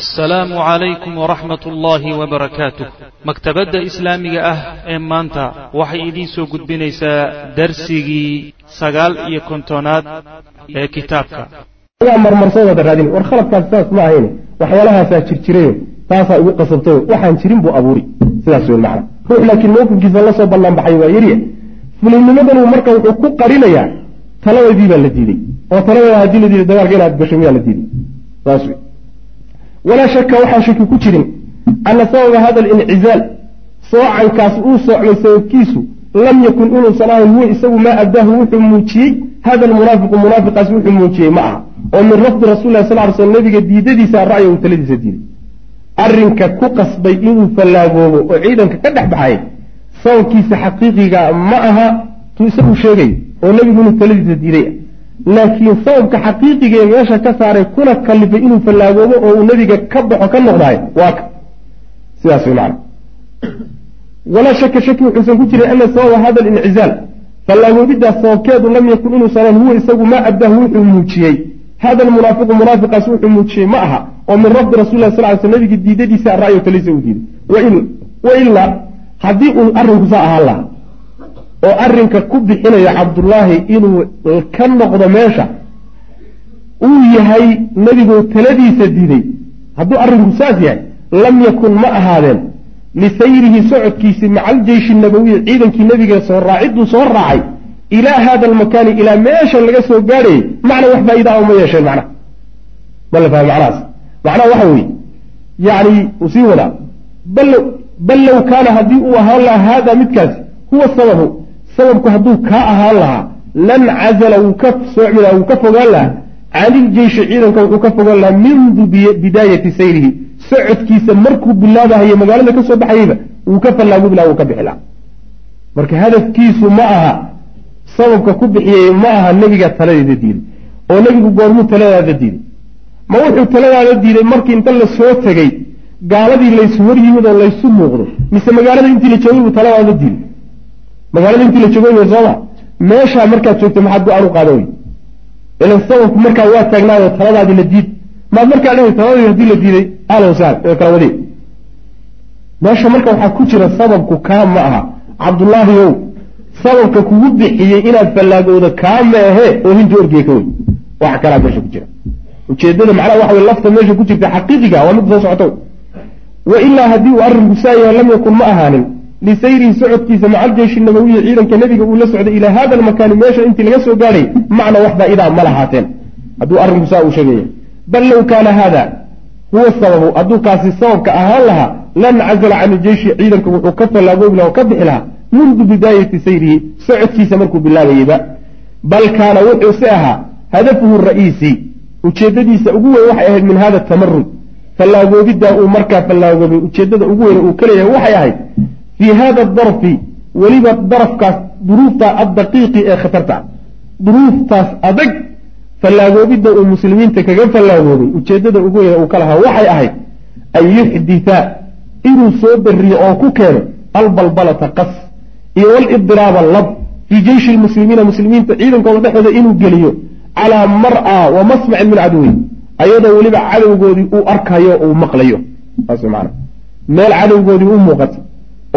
assalaamu calaykum waraxmat ullaahi wabarakaatuh maktabadda islaamiga ah ee maanta waxay idiin soo gudbinaysaa darsigii sagaal iyo kontonaad ee kitaabka. Marmarsooda raadin. War khaladkaas saas ma ahayn waxyaalahaasaa jirjirayo. Taasaa igu qasabtayo waxaan jirin buu abuuri. Sidaas wey macna. Ruux laakiin mawqifkiisa la soo baxay waa yarya fulinnimadanu marka wuxuu ku qarinayaa. Taladeedii baa la diiday oo taladeeda haddii la diiday dagaalka inaad gasho miyaa la diiday saas wey walaa shaka waxaan shaki ku jirin ana sababa hada alincizaal soocankaas uu soocmay sababkiisu lam yakun inuusan ahayn huwa isagu maa abdaahu wuxuu muujiyey hada almunaafiqu munaafiqaas wuxuu muujiyey ma aha. Oo min rafdi rasuli lah sal ly sl nabiga diidadiisa ra'ya uu taladiisa diiday. Arrinka ku qasbay inuu fallaagoobo oo ciidanka ka dhex baxay sababkiisa xaqiiqiga ma aha tuu isagu sheegay oo nebigu inuu taladiisa diiday laakiin sababka xaqiiqigaee meesha ka saaray kuna kalifay inuu fallaagoobo oo uu nebiga ka baxo ka noqdaay waa ka. Sidaas way macana walaa shaka shaki wuxuusan ku jirin ana sababa hada alincizaal fallaagoobidaas sababkeedu lam yakun inuusan huwa isagu maa abdahu wuxuu muujiyey. Hada almunaafiqu munaafiqaas wuxuu muujiyey ma aha. Oo min rabbi rasul lah sal ly sl nabiga diidadiisa ra'yo talisa uu diiday. Wa ilaa haddii uu arrinku saa ahaan lahaa oo arrinka ku bixinaya cabdullaahi inuu ka noqdo meesha uu yahay nebigoo taladiisa diiday. Hadduu arrinku saas yahay lam yakun ma ahaadeen. Lisayrihi socodkiisi maca aljeyshi nabawiyi ciidankii nebiga soo raaciduu soo raacay ilaa hada almakaani ilaa meesha laga soo gaadhayay macna wax faa'iida a ma yeesheen macnaha ma la fahma macnahaas. Macnaha waxa weeye yacni uu sii wadaa bal low kaana haddii uu ahaan lahaa haada midkaasi huwa sababu sababku hadduu kaa ahaan lahaa lan cazala wuu ka soocmi laha wuu ka fogaan lahaa. Caniljeyshi ciidanka wuxuu ka fogaan lahaa mindu bidaayati sayrihi. Socodkiisa markuu bilaabahayo magaalada ka soo baxayeyba wuu ka fallaagubi laha wuu ka bixi lahaa marka hadafkiisu ma aha sababka ku bixiyey ma aha nebigaa taladeeda diiday oo nebigu goormuu taladaada diiday ma wuxuu taladaada diiday markii inta la soo tegey gaaladii laysu hor yimid oo laysu muuqdo mise magaalada intii la joogay buu taladaada diiday magaalada intii la joogay sooma meeshaa markaad joogto maxaad go'aan u qaada wey ilan sababku markaa waa taagnaayo taladaadii la diid. Maad markaa dhahay taladii haddii la diiday ahlan sahal ee kala wadee meesha marka waxaa ku jira sababku kaa ma aha. Cabdullaahi ow sababka kugu bixiyey inaad fallaagooda kaa meehe oo hinta orgiga ka wey wax kalaa meesha ku jira. Ujeedada macnaha waxa wey lafta meesha ku jirta xaqiiqiga waa mid soo socoto wa ilaa haddii uu arrinku saa yahay lam yakun ma ahaanin lisayrihi socodkiisa maca aljeyshi nabawiyi ciidanka nebiga uu la socday ilaa hada almakaani meesha intii laga soo gaadhay macna wax faa'idaa ma lahaateen hadduu arrinku saa uu sheegaya bal low kaana haada huwa sababu hadduu kaasi sababka ahaan lahaa lan cazala can iljeyshi ciidanka wuxuu ka fallaagoobi laha oo ka bixi lahaa mundu bidaayati sayrihi socodkiisa markuu bilaabayeyba bal kaana wuxuu si ahaa hadafuhu ra'iisi ujeedadiisa ugu weyn waxay ahayd min hada tamarud fallaagoobidaa uu markaa fallaagoobay ujeedada ugu weyn uu ka leeyahay waxay ahayd fii hada darfi weliba darafkaas duruufta addaqiiqi ee khatarta duruuftaas adag fallaagoobidda uu muslimiinta kaga fallaagoobay ujeedada ugu weyn uu ka lahaa waxay ahayd an yuxdita inuu soo dariyo oo ku keeno albalbalata qas iyo walidiraaba lab fii jeyshi lmuslimiina muslimiinta ciidankooda dhexooda inuu geliyo calaa mar'a wa masmacin min caduwi ayadoo weliba cadowgoodii uu arkayo uu maqlayo meel cadowgoodii u muuqato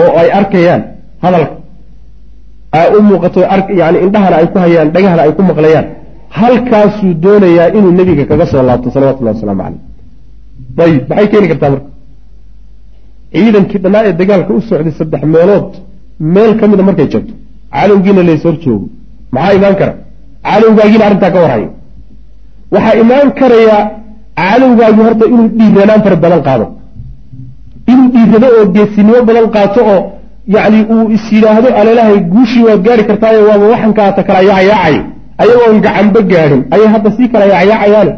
oo ay arkayaan hadalka. U muuqato yani indhahana ay ku hayaan dhagahana ay ku maqlayaan. Halkaasuu doonayaa inuu nebiga kaga soo laabto salawatullahi wasalaamu caleyh ayib maxay keeni kartaa marka? Ciidankii dhannaa ee dagaalka u socday saddex meelood meel ka mida markay jabto. Cadowgiina lays hor joogo. Maxaa imaan kara? Cadowgaagiina arrintaa ka warhayo waxaa imaan karayaa cadowgaagii horta inuu dhiiranaan fara badan qaado inuu dhiirado oo geesinimo badan qaato oo yacni uu is yidhaahdo alelahay guushii waad gaari kartaayo waaba waxankaata kala yaacyaacay ayagoon gacanba gaadhin ayay hadda sii kala yaacyaacayaan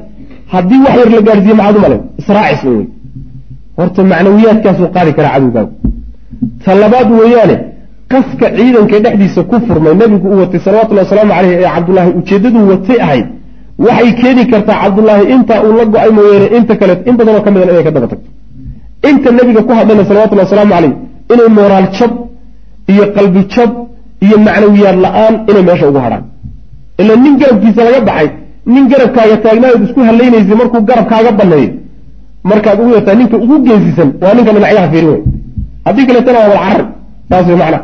haddii wax yar la gaadhsiiye maxaad u male israacis wey horta macnawiyaadkaasuu qaadi karaa cadowgaagu. Ta labaad weeyaane qaska ciidanka dhexdiisa ku furmay nebigu uu watay salawatullahi wasalaamu caleyh ee cabdullaahi ujeeddaduu watay ahayd waxay keeni kartaa cabdullaahi intaa uu la go'ay mooyeene inta kale in badanoo ka midan inay ka daba tagto inta nebiga ku hadlayna salawatullahi wasalaamu caleyh inay mooraal jab iyo qalbi jab iyo macnawiyaad la'aan inay meesha ugu hadhaan ila nin garabkiisa laga baxay nin garabkaaga taagnaayood isku hallaynaysay markuu garabkaaga banneeyo markaad ugu yartaa ninka ugu geesisan waa ninka dhinacyaha fiirin wey haddii kaleetana waa walcarari taas wey macna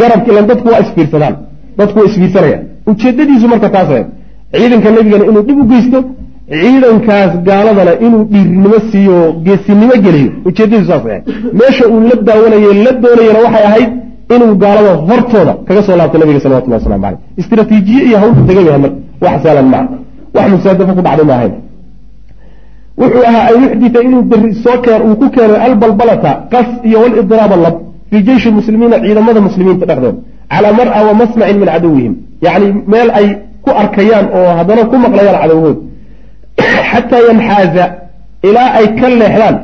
garabka ilan dadku waa isfiirsadaan dadku waa isfiirsanayaan. Ujeedadiisu marka taas ahayd ciidanka nebigana inuu dhib u geysto ciidankaas gaaladana inuu dhiirinimo siiyo geesinimo geliyo. Ujeedadiisu saas ahayd. Meesha uu la daawanaye la doonayana waxay ahayd inuu gaalada hortooda kaga soo laabto nabiga salawatullah waslamu caleyh istraatiijiye iyo hawl degan yahay marka wax saalan maa wax musaadafo ku dhacday ma ahayn wuxuu ahaa an yuxdita inuu beri soo keen uu ku keeno albalbalata qas iyo walidraaba lab fii jeyshi muslimiina ciidamada muslimiinta dhexdooda calaa mar-a wa masmacin min caduwihim. Yacni meel ay ku arkayaan oo haddana ku maqlayaan cadowgood xataa yanxaaza ilaa ay ka leexdaan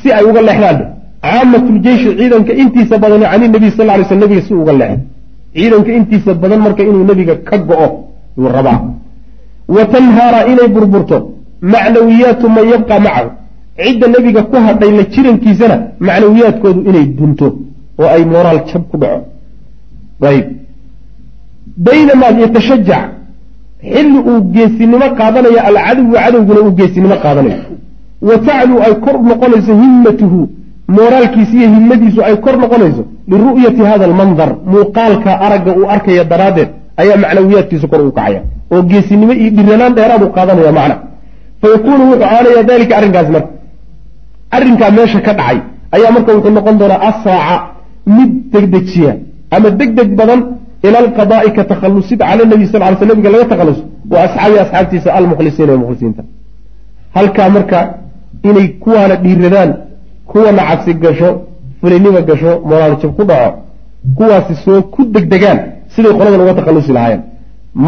si ay uga leexdaan caamatuljeyshi ciidanka intiisa badan can nabiy sal ly sl nabiga si uga leexdo ciidanka intiisa badan marka inuu nebiga ka go-o yuu rabaa wa tanhaara inay burburto macnawiyaatu man yabqa macahu cidda nebiga ku hadhay la jirankiisana macnawiyaadkoodu inay dunto oo ay moraal jab ku dhaco ayb baynamaa yatashajac xilli uu geesinimo qaadanayo alcadowu cadowguna uu geesinimo qaadanayo wa tacluu ay kor noqonayso himmatuhu mooraalkiisa iyo himmadiisu ay kor noqonayso liru'yati hada almandar muuqaalka aragga uu arkaya daraaddeed ayaa macnawiyaadkiisu kor uu kacaya. Oo geesinimo iyo dhiranaan dheeraadu qaadanaya macna. Fa yakuunu wuxuu aanaya dalika arrinkaas marka. Arrinkaa meesha ka dhacay ayaa marka wuxuu noqon doonaa asraaca mid degdejiya ama deg deg badan ila alqadaai ka takhalusid cala nabi sal ly sl nabiga laga takhaluso wa asxaabi asxaabtiisa almukhlisiina ee mukhlisiinta halkaa marka inay kuwaana dhiiradaan kuwana cabsi gasho fulinima gasho moraal jab ku dhaco kuwaasi soo ku degdegaan siday qoladan uga takhalusi lahaayeen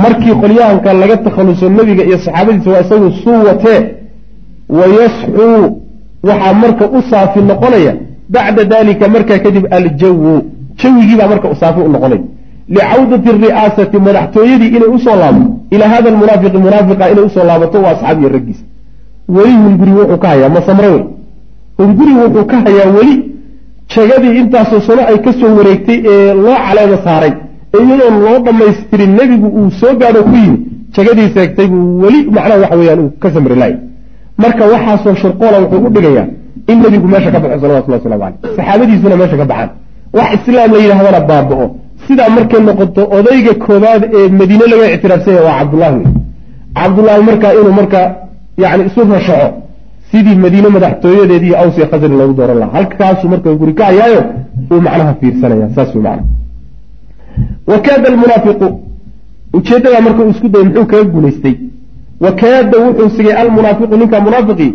markii qolyahanka laga takhaluso nebiga iyo saxaabadiisa waa isagu suu watee wayasxuu waxaa marka u saafi noqonaya bacda dalika markaa kadib aljawu jawigiibaa marka saafi u noqonaya licawdati ri'aasati madaxtooyadii inay u soo laabato ilaa hada almunaafiqi munaafiqa inay u soo laabato waa asxaabiyo raggiisa weli hunguri wuxuu ka hayaa masamre wey hunguri wuxuu ka hayaa weli jagadii intaasoo sano ay ka soo wareegtay ee loo caleema saaray ee iyadoon loo dhamaystirin nebigu uu soo gaadho ku yimi jagadii seegtay buu weli macnaha waxa weyaan uu ka samri lahay marka waxaasoo shirqoola wuxuu u dhigayaa in nebigu meesha ka baxo salawatullah waslamu caleyh saxaabadiisuna meesha ka baxaan wax islaam la yidhahdana baaba-o sidaa markay noqoto odayga koobaad ee madiine laga ictiraafsanya waa cabdullahi wey cabdullaahi markaa inuu marka yani isu rashaxo sidii madiine madaxtooyadeedii aws iyo khasri loogu dooran lahaa. Halkaasuu marka guri ka hayaayo uu macnaha fiirsanaya saas wey macna wa kaada almunaafiqu ujeeddadaa marka uu isku dayay muxuu kaga guulaystay wa kaada wuxuu sigay almunaafiqu ninka munaafiqii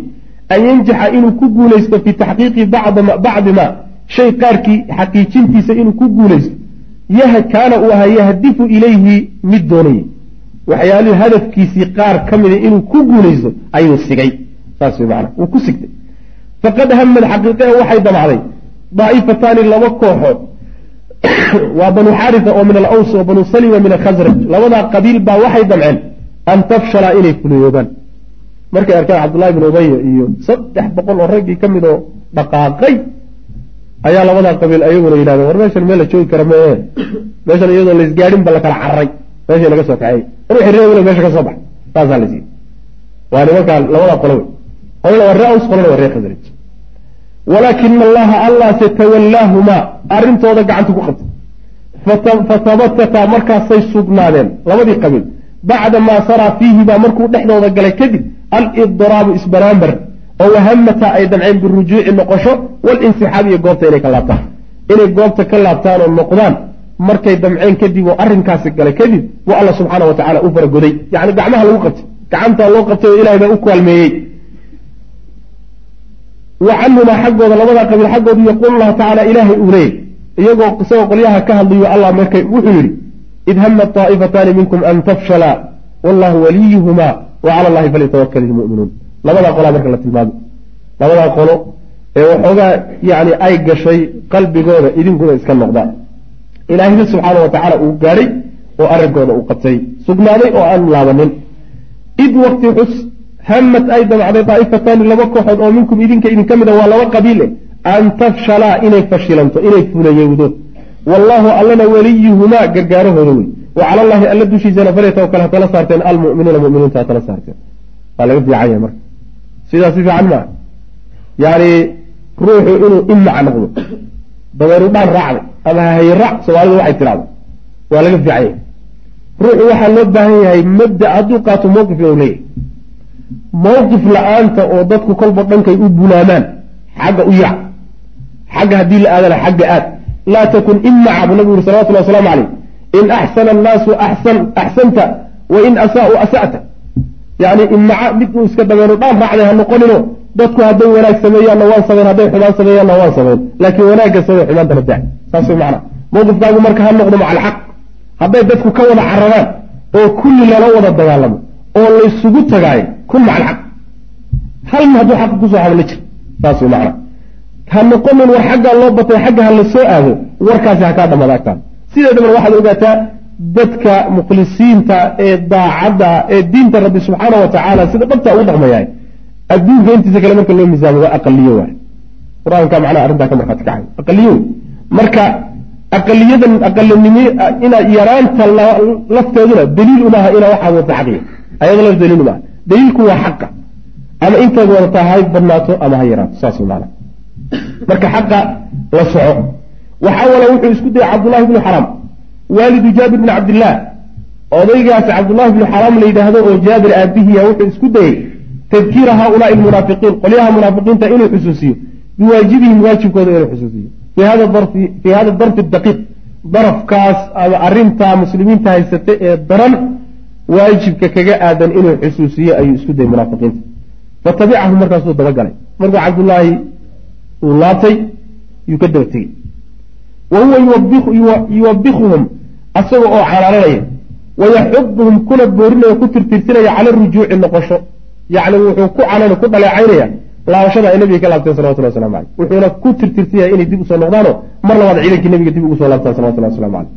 an yanjaxa inuu ku guulaysto fii taxqiiqi bacdi ma shay qaarkii xaqiijintiisa inuu ku guulaysto kaana uu ahaa yahdifu ilayhi mid doonaya waxyaalihii hadafkiisii qaar ka mida inuu ku guulaysto ayuu sigay. Saas wey maana wuu ku sigtay. Faqad hamad xaqiiqe waxay damacday daa'ifataani laba kooxood. Waa banu xaarisa oo min alaws oo banu salima min alkhasraj labadaa qabiil baa waxay damceen an tafshala inay fuliyoobaan markay arkeen cabdullahi bin ubaya iyo saddex boqol oo raggii ka mid oo dhaqaaqay ayaa labadaa qabiil ayaguna yidhahdeen war meeshan meel la joogi kara mee meeshan iyadoo laisgaadhin ba la kala cararay meesha laga soo kaxeey ruuxi reewna meesha ka soo bax saasaa la siiyey waa nimankaa labadaa qolo wey qolana waa ree aws qolana waa ree khasraj walaakina allaha allaase tawallaahumaa arrintooda gacanta ku qabtay fatabatata markaasay sugnaadeen labadii qabiil. Bacda maa saraa fiihi baa markuu dhexdooda galay kadib alidraabu isbaraambar oo wahamata ay damceen birujuuci noqosho walinsixaab iyo goobta inay ka laabtaan. Inay goobta ka laabtaan oo noqdaan markay damceen kadib oo arrinkaasi galay kadib buu alla subxaana wa tacala u faragoday. Yacni gacmaha lagu qabtay gacantaa loo qabtay oo ilahay baa u kaalmeeyey. Wa canhumaa xaggooda labadaa qabiil xaggooda yaquulu llahu tacaala ilaahay uu leeyay. Iyagoo isagoo qolyaha ka hadlayo allah markay wuxuu yidhi id hama taa'ifataani minkum an tafshala wallahu waliyuhumaa wa cala allahi falyatawakal ilmu'minuun labadaa qolaa marka la tilmaamay labadaa qolo ee waxoogaa yani ay gashay qalbigooda idinkuna iska noqdaan. Ilaahayna subxaana wa tacaala uu gaadhay oo arrinkooda uu qabtay. Sugnaaday oo aan laabanin. Id wakti xus hamad ay damacday daa'ifataani laba kooxood oo minkum idinka idinka mida waa laba qabiile. An tafshalaa inay fashilanto inay fulayowdo wallaahu allana weliyuhumaa gargaarahooda wey wa cala allahi alla dushiisana falyatawakal ha tala saarteen almu'minuuna muminiinta ha tala saarteen. Waa laga fiican marka sidaas si fiican maa yani ruuxu inuu imac noqdo. Dabeeru dhaan raacday ama hahaye raac soomaalidu waxay tidhahdo waa laga fiican yahay ruuxu waxaa loo baahan yahay mabda hadduu qaato mowqif inuu leeyahay. Mowqif la'aanta oo dadku kolba dhankay u bulaamaan xagga u yaac xagga haddii la aadana xagga aad. Laa takun imaca buu nabigu yuri salawatulli waslamu caleyh in axsana annaasu axsan axsanta wa in asaau asa'ta yani imaca mid uu iska dabeeno dhaan raacday ha noqonino. Dadku hadday wanaag sameeyaanna waan samayn hadday xumaan sameeyaanna waan samayn laakiin wanaagga samey xumaantana daa saas way macana mowqifkaagu marka ha noqdo maca alxaq hadday dadku ka wada cararaan oo kulli lala wada dagaalamo oo laysugu tagaayo kun maca alxaq hal min hadduu xaqa ku soo hadla jir? Saas macana ha noqonin war xaggaa loo batay xagga ha la soo aado warkaasi ha kaa dhamada agtaan. Sideedaba waxaad ogaataa dadka mukhlisiinta ee daacadda ee diinta rabbi subxaana wa tacaala sida dhabta ugu dhaqmayahay adduunka intiisa kale marka loo miisaamo waa aqaliyo waay. Qur'aanka macnaha arrintaa ka markhaati kacay aqaliyo marka aqaliyadan aqalinimi ina yaraanta lafteeduna daliil umaaha inaa waxaad wata xaqiya ayada laf daliil umaaha daliilku waa xaqa. Ama intaad wadataa ha badnaato ama ha yaraato saas maana. Marka xaqa la soco. Waxaa wala wuxuu isku dayay cabdullahi bnu xaraam waalidu jaabir bni cabdillaah odaygaasi cabdullahi bnu xaraam la yidhaahdo oo jaabir aabihiya wuxuu isku dayey tadkiira haaulaai almunaafiqiin. Qolyaha munaafiqiinta inuu xusuusiyo. Biwaajibihim waajibkooda inuu xusuusiyo. Fii hada darfi daqiiq. Darafkaas ama arrintaa muslimiinta haysata ee daran waajibka kaga aadan inuu xusuusiyo ayuu isku dayay munaafiqiinta. Fatabicahu markaasuu dabagalay. Markuu cabdullaahi uu laabtay yuu ka daba tegey wa huwa yuwabikuhum asaga oo canaananaya wayaxuduhum kuna boorinaya ku tirtirsinaya cala rujuuci noqosho. Yacni wuxuu ku canan ku dhaleecaynaya laabashada ay nabiga ka laabteen salawatullah waslamu caleyh. Wuxuuna ku tirtirsinaya inay dib u soo noqdaano mar labaad ciidankii nabiga dib ugu soo laabtaan salawatullah waslamu caleyh.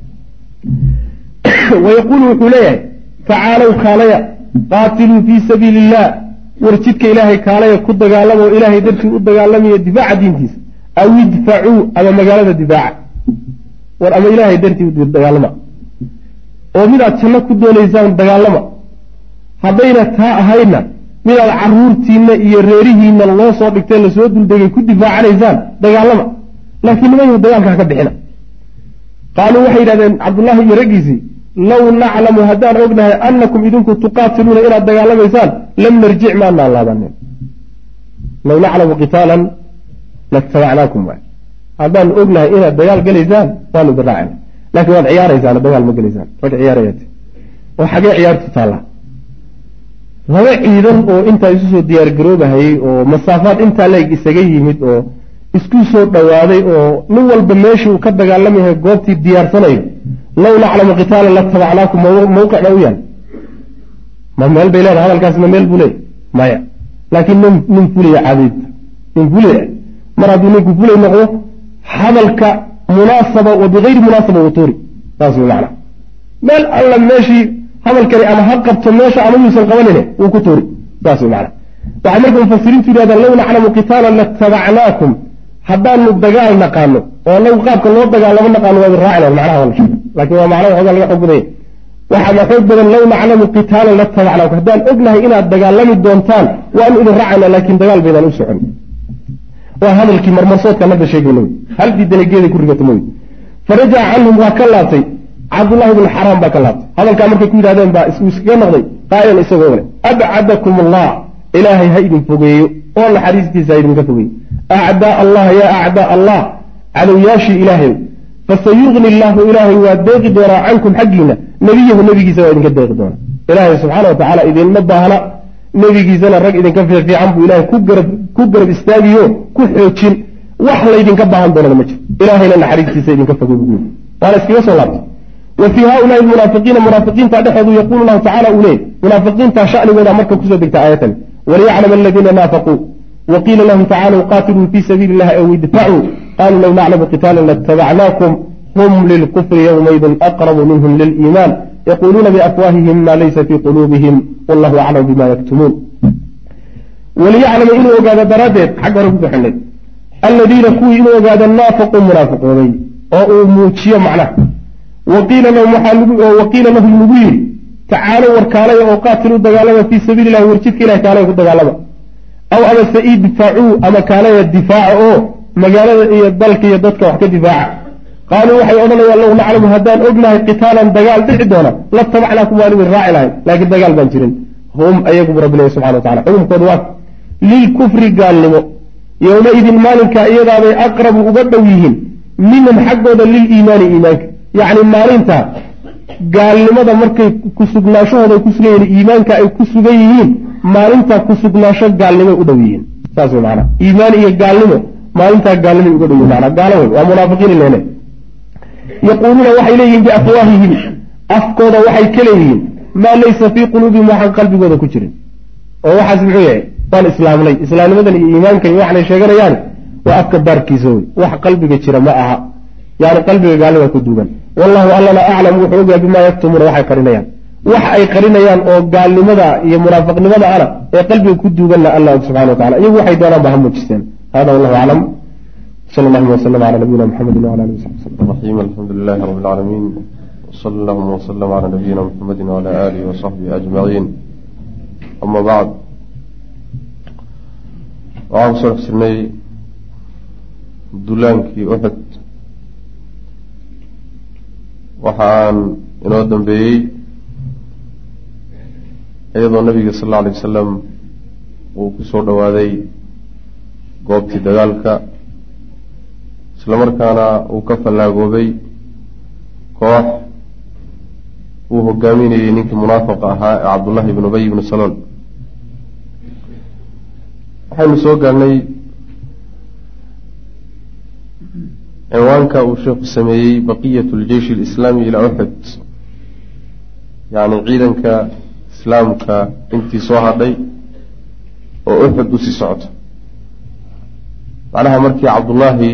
Wayaquulu wuxuu leeyahay tacaalow kaalaya qaatiluu fii sabiili illah war jidka ilaahay kaalaya ku dagaalama oo ilaahay dartii u dagaalamayo difaaca diintiisa. Aw idfacuu ama magaalada difaaca. War ama ilaahay dartii dagaalama oo midaad janno ku doonaysaan dagaalama. Haddayna taa ahaydna midaad caruurtiinna iyo reerihiinna loo soo dhigtay la soo duldegay ku difaacanaysaan dagaalama. Laakiin nimanyu dagaalka ha ka bixina. Qaaluu waxay yidhahdeen cabdullaahi iyo raggiisii low naclamu haddaan ognahay annakum idinku tuqaatiluuna inaad dagaalamaysaan lam narjic maanaan laabanin low naclamu qitaalan latabacnaakum haddaan ognahay inaad dagaal gelaysaan waanu idin laakiin waad ciyaaraysaan dagaal ma gelaysaan. Rag ciyaarayat oo xagee ciyaartu taallaa. Laba ciidan oo intaa isu soo diyaargaroobahayey oo masaafaad intaa leeg isaga yimid oo isku soo dhowaaday oo nin walba meeshuu ka dagaalamayahay goobtii diyaarsanayo low naclamu qitaalan la tabacnaakum mawqicna u yaal. Ma meel bay leedahay hadalkaas ma meel buu leeyahy maya. Laakiin nin nin fulaya caadayta nin fulaya mar hadduu ninku fulay noqdo hadalka munaasaba wa bigayri munaasaba watuuri saas way macana meel alla meeshii hadalkani ama ha qabto meesha ama yuusan qabanine wuu ku tuuri saas way macana waxay marka mufasiriintu yidhahdaan low naclamu qitaalan latabacnaakum haddaanu dagaal naqaano oo anagu qaabka loo dagaalamo naqaano waa idin raacina macnaha waa la sheega laakiin waa macnaha waxoogaa laga xoog badanya waxaana xoog badan low naclamu qitaalan latabacnaakum haddaan ognahay inaad dagaalami doontaan waanu idin raacayna laakiin dagaal baydaan u socon. Waa hadalkii marmarsoodka nabda sheegayna wey hal diidanageeda ku rigata mooy? Farajaca canhum waa ka laabtay. Cabdullahi bnu xaraam baa ka laabtay. Hadalkaa markay ku yidhahdeen baa uu iskaga noqday qaa'ilan isagoo le abcadakum allah ilaahay ha idin fogeeyo. Oo naxariistiisa ha idinka fogeeyo. Acdaa allah yaa acdaa allah. Cadowyaashii ilaahay. Fasayugni illaahu ilaahay waa deeqi doonaa cankum xaggiina. Nebiyahu nebigiisa waa idinka deeqi doonaa. Ilaahay subxaana wa tacaala idinma baahna. Nebigiisana rag idinka fiifiican buu ilaahay ku garab istaagiyo ku xoojin wax laydinka baahan doonana ma jiro. Ilaahayna naxariistiisa idinka fogey buu waana iskaga soo laabtay. Wa fii haulaai almunaafiqiina munaafiqiinta dhexeedu yaquulu llahu tacala uu leeyay munaafiqiinta shanigooda marka ku soo degta aayatan waliyaclam aladiina naafaquu. Waqiila lahum tacaaluu qaatiluu fii sabiili illahi aw idfacuu. Qaluu low naclamu qitaalan latabacnaakum hum lilkufri yowmaydin aqrabu minhum liliimaan. Yaquluuna biafwaahihim ma laysa fii quluubihim. Wallahu aclam bima yaktumuun. Waliyaclama inuu ogaado daraaddeed xagga hore ku xidhnay alladiina kuwii inuu ogaado naafaquu munaafiqooday oo uu muujiyo macnaha waqiila lahum lagu yidhi tacaalow war kaalaya oo qaatiluu dagaalama fii sabiili illahi war jidka ilahi kaalaya ku dagaalama aw amase idfacuu ama kaalaya difaaca oo magaalada iyo dalka iyo dadka wax ka difaaca qaaluu waxay odhanayaan low naclamu haddaan ognahay qitaalan dagaal dhici doona la tabacnaakum waan idin raaci lahayn laakiin dagaal baan jirin hum ayagubu rabbi lehy subxana wa tacala xukumkooda waa lilkufri gaalnimo yowmaidin maalinkaa iyadaabay aqrabu uga dhow yihiin minhum xaggooda liliimaani iimaanka. Yacni maalintaa gaalnimada markay kusugnaashahooda ku sugan yihiin iimaanka ay ku sugan yihiin maalintaa kusugnaasho gaalnimoy u dhow yihiin. Saas wey macana iimaan iyo gaalnimo maalintaa gaalnimay uga dhow yihiin mana gaalo wey waa munaafiqiin leene yaquuluuna waxay leeyihiin biafwaahihim. Afkooda waxay ka leeyihiin maa laysa fii quluubihim waxaan qalbigooda ku jirin. Oo waxaas muxuu yahay waan islaamnay islaamnimadan iyo iimaankan iimaankani waxanay sheeganayaan waa afka baarkiisa wey wax qalbiga jira ma aha. Yani qalbiga gaalada ku duugan. Wallahu allana aclam wuxuu ogaa bimaa yaktumuuna waxay qarinayaan. Wax ay qarinayaan oo gaalnimada iyo munaafiqnimada ana ee qalbiga ku duuganna alla og subxana wa tacala iyagu waxay doonaan ba ha muujisteen. Hada wallahu aclam sal allahuma waslm cala nabiyina mxamedi wala alihi wasaxbi alxamdulilahi rab lcaalamiin wsal allahuma wslm cala nabiyina mxamedi wala alihi wasaxbihi ajmaciin ama bacd waxaan ku soo dhex jirnay dulaankii uxud waxa aan inoo dambeeyey iyadoo nabiga sal alla alay wasalam uu ku soo dhowaaday goobtii dagaalka isla markaana uu ka fallaagoobay koox uu hogaaminayey ninkii munaafiqa ahaa ee cabdullahi ibn ubay ibnu salool waxaynu soo gaarnay cinwaanka uu sheekhu sameeyey baqiyat ljeish alislaami ilaa uxud yacni ciidanka islaamka intii soo hadhay oo uxud u sii socoto macnaha markii cabdullaahi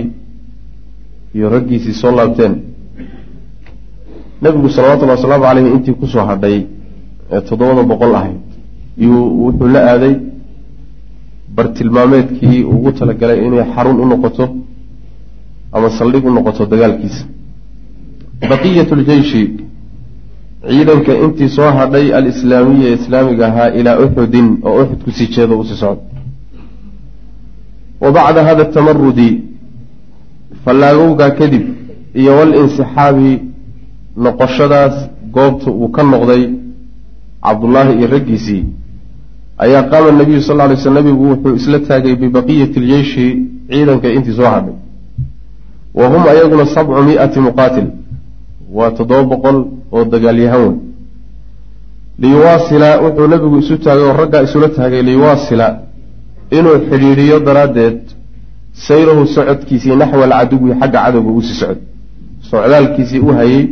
iyo raggiisii soo laabteen nebigu salawatullahi wasalaamu caleyhi intii ku soo hadhay ee toddobada boqol ahayd iyuu wuxuu la aaday bartilmaameedkii ugu talagalay inay xarun u noqoto ama saldhig u noqoto dagaalkiisa. Baqiyat ljeishi ciidanka intii soo hadhay alislaamiya ee islaamiga ahaa ilaa uxudin oo uxud ku sii jeedo u sii socdo wa bacda hada tamarudi fallaagowgaa kadib iyo walinsixaabi noqoshadaas goobta uu ka noqday cabdullaahi iyo raggiisii ayaa qaama nabiyu sal lay sl nabigu wuxuu isla taagay bibaqiyati ljeishi ciidanka intii soo hadhay. Wa hum ayaguna sabcu miati muqaatil waa toddoba boqol oo dagaalyahan wey liyuwaasila wuxuu nabigu isu taagay oo raggaa isula taagay liyuwaasila inuu xidhiidhiyo daraaddeed sayrahu socodkiisii naxwa alcaduwi xagga cadowga uusii socod socdaalkiisii u hayay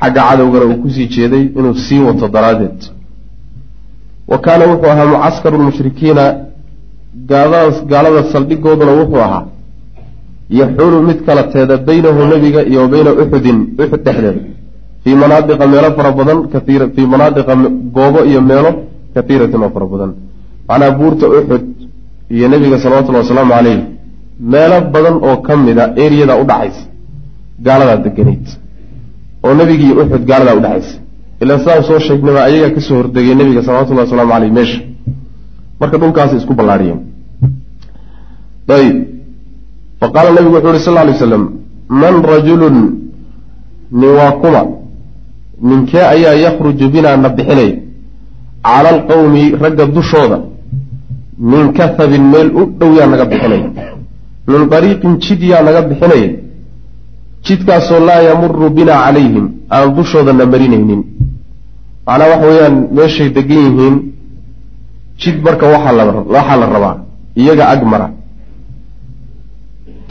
xagga cadowgana uu ku sii jeeday inuu sii wato daraaddeed wa kaana wuxuu ahaa mucaskaru lmushrikiina gaalada saldhigooduna wuxuu ahaa yaxuulu mid kala teeda baynahu nebiga iyo wa bayna uxudin uxud dhexdeeda. Fii manaadiqa meelo fara badan fii manaadiqa goobo iyo meelo kaiiratin oo fara badan. Macnaa buurta uxud iyo nebiga salawatullhi wasalaamu caleyh meelo badan oo ka mid a eriyada udhaxaysa gaaladaa deganayd oo nebigii uxud gaaladaa udhexaysa ilaa sidaan soo sheegnaba ayagaa ka soo hordegay nebiga salawatullahi wasalaamu caleyh meesha. Marka dhulkaasay isku ballaadhiyeen ayib fa qaala nabigu wuxu uhi sal lay slam man rajulun nin waa kuma ninkee ayaa yakhruju binaa na bixinay? Cala alqawmi ragga dushooda min kahabin meel u dhow yaa naga bixinaya min dariiqin jid yaa naga bixinaya jidkaasoo laa yamuru binaa calayhim aan dushoodana marinaynin macnaa waxa weeyaan meeshay degan yihiin jid marka waxaa la rabaa iyaga ag mara.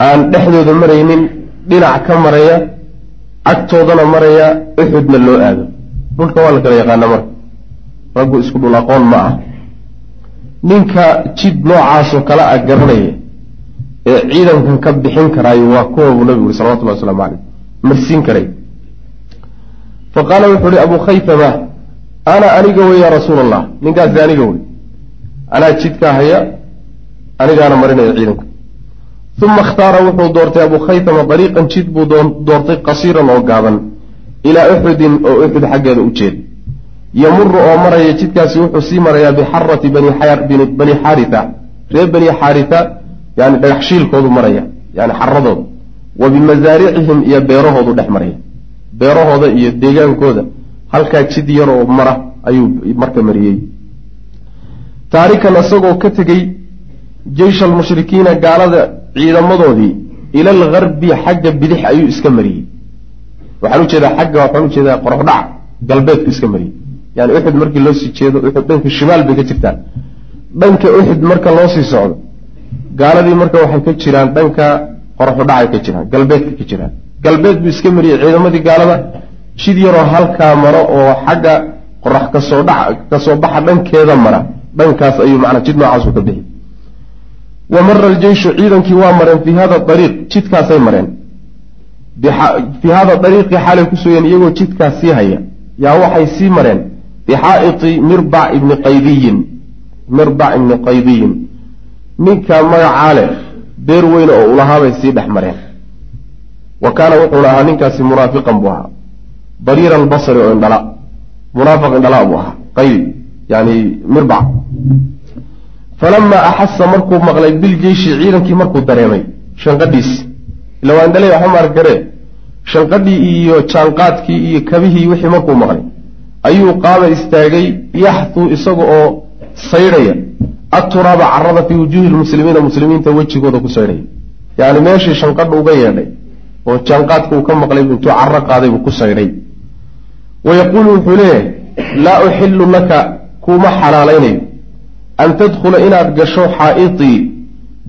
Aan dhexdooda maraynin dhinac ka maraya agtoodana maraya uxudna loo aado. Dhulka waa la kala yaqaana marka. Raggu isku dhul aqoon ma ah. Ninka jid noocaasoo kale a garanaya ee ciidankan ka bixin karaayo waa kuwa buu nabigu uri salawatullahi waslamu caleyh marsiin karay. Fa qaala wuxuu uhi abu khaytama ana aniga wey ya rasuula allah ninkaasi aniga wey anaa jidkaa haya anigaana marinaya ciidanka. Uma ikhtaara wuxuu doortay abu khaytama dariiqan jid buu doortay qasiiran oo gaaban ilaa uxudin oo uxud xaggeeda u jeeda yamuru oo maraya jidkaasi wuxuu sii marayaa bixarati bani xaarita reer bani xaarita yani dhagaxshiilkoodu maraya yani xaradooda wa bimasaaricihim iyo beerahoodu dhex maraya. Beerahooda iyo deegaankooda halkaa jid yar oo mara ayuu marka mariyey. taarikan isagoo ka tegey jeysha almushrikiina gaalada ciidamadoodii ila algarbi xagga bidix ayuu iska mariyey. waxaan u jeedaa xagga waxaan u jeedaa qoraxdhac galbeedku iska mariyey. yani uxud markii loo sii jeedo uxud dhanka shimaal bay ka jirtaa dhanka uxud marka loo sii socdo gaaladii marka waxay ka jiraan dhanka qoraxudhacay ka jiraan galbeedka ka jiraan. galbeed buu iska mariyey ciidamadii gaalada jid yaroo halkaa maro oo xagga qorax ka soo dha ka soo baxa dhankeeda mara dhankaas ayuu manaa jid noocaasu ka bixi. Wa mara aljeyshu ciidankii waa mareen fii hada ariiq jidkaasay mareen. Fii hada ariiqii xaalay ku sugeen iyagoo jidkaas sii haya. Yaa waxay sii mareen. Bixaa'iti mirbac ibni qaydiyin. Mirbac ibni qaydiyin. Ninka magacaa leh beer weyne oo ulahaabay sii dhex mareen. Wa kaana wuxuuna ahaa ninkaasi munaafiqan buu ahaa bariira albasri oo indhala. Munaafiq indhala buu ahaa. Qaydi yani mirbac. Falamaa axasa markuu maqlay biljeyshi ciidankii markuu dareemay shanqadhiis. Ila waa indhaley waxba maargaree shanqadhii iyo jaanqaadkii iyo kabihii wixii markuu maqlay. Ayuu qaaba istaagay yaxtuu isaga oo saydhaya aturaaba carada fii wujuuhi lmuslimiina muslimiinta wejigooda ku saydhaya yani meeshii shanqadha uga yeedhay oo jaanqaadka uu ka maqlay intuu caro qaaday buu ku saydhay wa yaquulu wuxuu leeyahay laa uxilu laka kuuma xalaalaynayo an tadkhula inaad gasho xaa'itii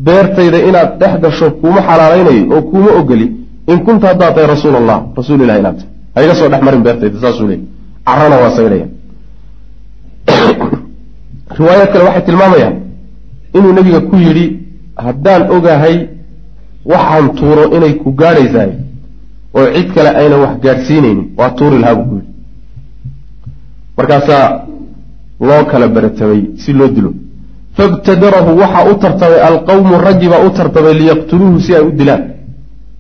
beertayda inaad dhex gasho kuuma xalaalaynayo oo kuuma ogoli in kunta haddaad tahay rasuul allah rasuul ilahi inaad tahay haiga soo dhex marin beertayda saasuu leeyay carana waa saydhaya riwaayad kale waxay tilmaamayaan inuu nebiga ku yidhi haddaan ogahay waxaan tuuro inay ku gaadhaysahay oo cid kale aynan wax gaadhsiinaynin waa tuuri lahaa buu ku yidhi markaasaa loo kala baratamay si loo dilo. Fabtadarahu waxaa u tartamay alqawmu raggi baa u tartamay liyaqtuluuhu si ay u dilaan.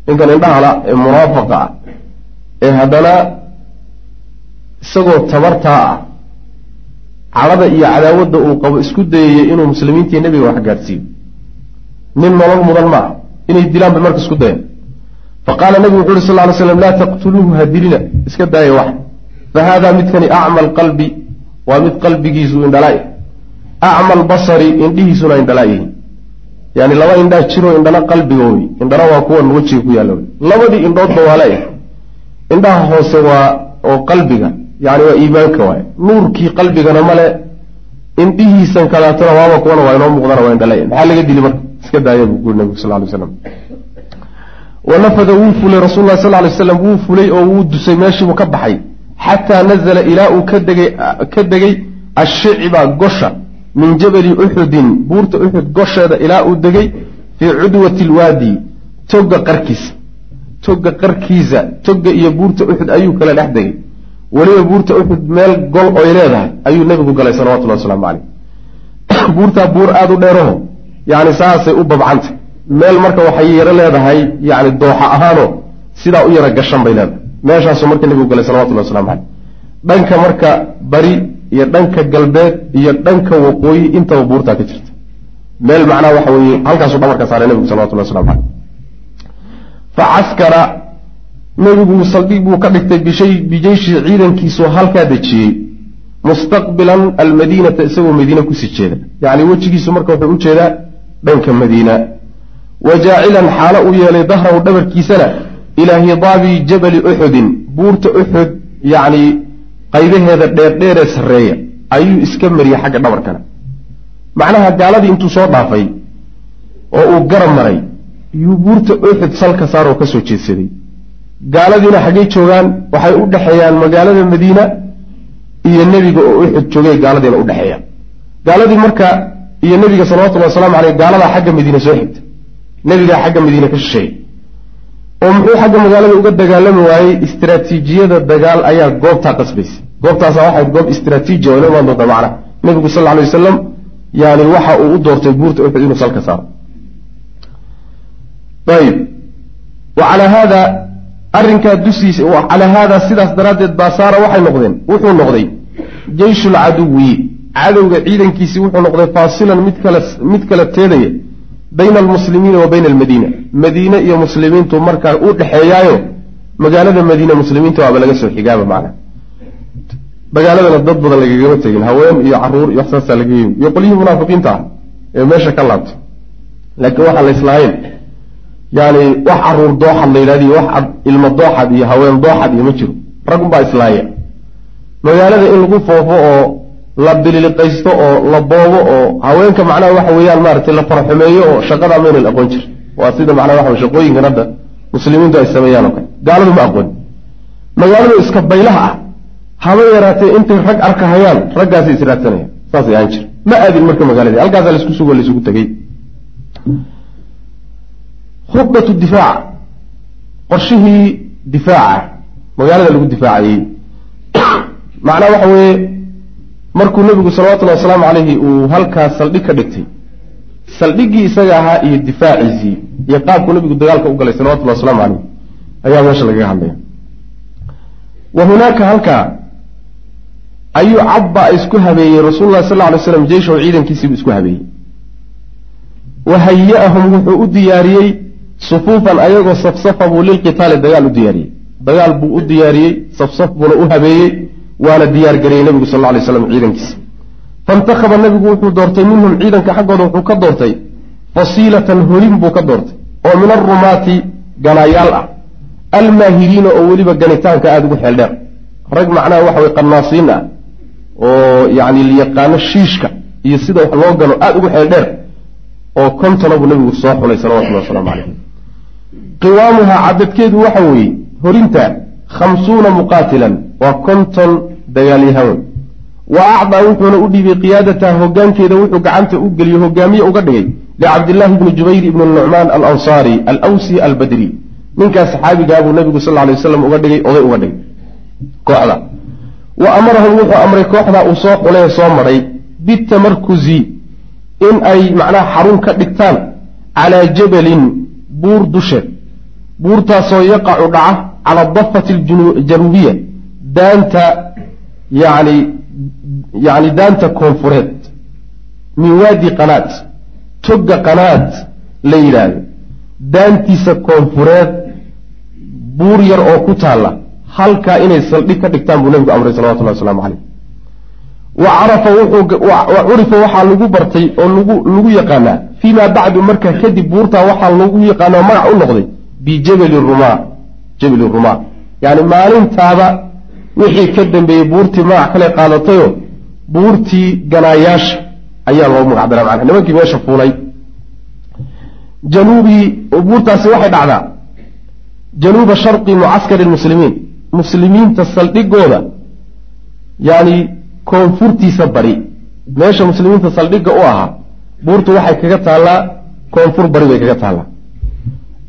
Ninkan indhahala ee munaafaqa ah. Ee haddana isagoo tabartaa ah cadhada iyo cadaawadda uu qabo isku dayayay inuu muslimiintii nebiga wax gaadhsiiyo. Nin nolol mudan maaha inay dilaan bay marka isku dayeen fa qaala nebigu wuxu uhi sal ly slam laa taqtuluuhu ha dilina iska daaya wax fa haadaa midkani acma alqalbi waa mid qalbigiisu indhalaa acma albasari indhihiisuna indhalaa yihiin yani laba indhaa jiroo indhana qalbiga wey indhana waa kuwan wejiga ku yaalla wey labadii indhoodba waa leeyahay indhaha hoose waa oo qalbiga yani waa iimaanka waay nuurkii qalbigana male indhihiisan kadaatona waaba kuwana waa inoo muuqdana waa indhala maxaa laga dili marka iska daaya buu guri nabigu sal lay slam wanafada wuu fulay rasul sal lay slam wuu fulay oo wuu dusay meeshiibuu ka baxay xataa nazla ilaa uu ka degay ka degay ashicba gosha min jabali uxudin buurta uxud gosheeda ilaa uu degay fii cudwati lwaadi toga qarkiisa toga qarkiisa toga iyo buurta uxud ayuu kala dhex degay weliba buurta uxud meel gol oy leedahay ayuu nebigu galay salawatullahi wasalaamu caleyh buurtaa buur aada u dheeraho yani saasay u babcantay meel marka waxay yaro leedahay yani dooxa ahaanoo sidaa u yara gashan bay leedahay meeshaasuu marka nebigu galay salawatullahi waslamu caleyh dhanka marka bari iyo dhanka galbeed iyo dhanka waqooyi intaba buurtaa ka jirta. Meel macnaha waxa weeye halkaasuu dhabarka saaray nebigu salawatullahi waslamu caleyh fa caskara nebigu saldhig buu ka dhigtay bijeyshi ciidankiisuu halkaa dejiyey. Mustaqbilan almadiinata isagoo madiine ku sii jeeda. Yacni wejigiisu marka wuxuu u jeedaa dhanka madiina. Wa jaacilan xaalo u yeelay dahrahu dhabarkiisana ilaa hidaabi jabali uxudin buurta uxud yacni qaybaheeda dheerdheeree sarreeya ayuu iska mariyey xagga dhabarkana macnaha gaaladii intuu soo dhaafay oo uu garab maray yuu buurta uxud salka saaroo ka soo jeedsaday. Gaaladiina xaggay joogaan waxay u dhexeeyaan magaalada madiina iyo nebiga oo uxud joogay gaaladiina udhexeeyaan gaaladii marka iyo nebiga salawatullahi wasalaamu caleyh gaaladaa xagga madiine soo xigta. Nebigaa xagga madiine ka shisheeyay oo muxuu xagga magaalada uga dagaalami waayey? Istraatiijiyada dagaal ayaa goobtaa qasbaysa goobtaasa waxay goob istraatiiji oo imaan doonta macnaha nebigu sal alay wasalam yani waxa uu u doortay buurta uxud inuu salka saaro. Ayib wa calaa haada arrinkaa dusiisa calaa haada sidaas daraaddeed baa saara waxay noqdeen. Wuxuu noqday jeyshulcaduwi cadowga ciidankiisii wuxuu noqday faasilan mid kala mid kala teedaya bayna almuslimiina wa bayna almadiina. Madiine iyo muslimiintu markaa u dhexeeyaayo magaalada madiine muslimiinta waaba laga soo xigaaba macna. Magaaladana dad badan lagagama tegin haween iyo carruur iyo waxsaasaa laga yimi iyo qolyihii munaafiqiinta ah ee meesha ka laabtay laakiin waxaan la islahayn yani wax carruur dooxad la yidhahdo iyo wax ilmo dooxad iyo haween dooxad iyo ma jiro. Raggunbaa islaaya magaalada in lagu foofo oo la bililiqaysto oo la boobo oo haweenka macnaha waxa weeyaan maaragtay la farxumeeyo oo shaqada maynan aqoon jir waa sida macnaha waxa shaqooyinkan hadda muslimiintu ay sameeyaan oo kale. Gaaladu ma aqoon. Magaalada iska baylaha ah. Haba yaraatee intay rag arkahayaan raggaasay israadsanayaan saasay ahaan jir ma aadin marka magaaladii halkaasaa la isku sugo laisugu tegey. Khudbatu difaac. Qorshihii difaaca magaalada lagu difaacayey. Macnaha waxa weeye markuu nebigu salawatullahi wasalaamu calayhi uu halkaas saldhig ka dhigtay. Saldhiggii isaga ahaa iyo difaaciisii iyo qaabkuu nebigu dagaalka u galay salawatullahi wasalaamu calayh ayaa meesha lagaga hadlaya. Wa hunaaka halkaa ayuu cabba isku habeeyey rasuulullahi sal alay slam jeyshahu ciidankiisiibuu isku habeeyey. Wa haya-ahum wuxuu u diyaariyey sufuufan ayagoo safsafa buu lilqitaali dagaal u diyaariyey. Dagaal buu u diyaariyey safsaf buuna u habeeyey waana diyaar gareeyey nebigu sal alay slam ciidankiisa. Faintakhaba nebigu wuxuu doortay minhum ciidanka xaggooda wuxuu ka doortay fasiilatan horin buu ka doortay oo min arumaati ganaayaal ah. Almaahiriina oo weliba ganitaanka aada ugu xeeldheer. Rag macnaha waxa way qanaasiin ah oo yacni layaqaano shiishka iyo sida wax loo gano aada ugu xeeldheer oo kontona buu nebigu soo xulay salawatullahi wasalaamu calayh qiwaamuhaa cadadkeedu waxa weeye horinta khamsuuna muqaatilan waa konton dagaalyahan wa acdaa wuxuuna u dhiibay qiyaadataha hogaankeeda wuxuu gacanta u geliyo hogaamiye uga dhigay licabdillaahi bni jubayr ibni nucmaan alansaari alawsi albadri ninkaas saxaabigaa buu nebigu sal alay waslam uga dhigay oday uga dhigay kooxda wa amarahum wuxuu amray kooxda uu soo xulee soo maray bitamarkuzi in ay macnaha xarun ka dhigtaan calaa jabalin buur dusheed buurtaasoo yaqacu dhaca cala dafati aljanuubiya daanta yani yani daanta koonfureed min waadi qanaad togga qanaad la yidhaahdo daantiisa koonfureed buur yar oo ku taalla halkaa inay saldhig ka dhigtaan buu nebigu amray salawatullahi waslamu caleyh wa curifa waxaa lagu bartay oo lagu yaqaanaa fii ma bacdu markaa kadib buurtaa waxaa lagu yaqaana magac u noqday bijabali rumaa rumaa yani maalintaaba wixii ka dambeeyey buurtii magac kale qaadatayoo buurtii ganaayaasha ayaa loogu magac dara macna nimankii meesha fuulay. Januubii buurtaasi waxay dhacdaa januuba sharqi mucaskari lmuslimiin muslimiinta saldhigooda yani koonfurtiisa bari. Meesha muslimiinta saldhigga u ahaa buurtu waxay kaga taallaa koonfur bari bay kaga taallaa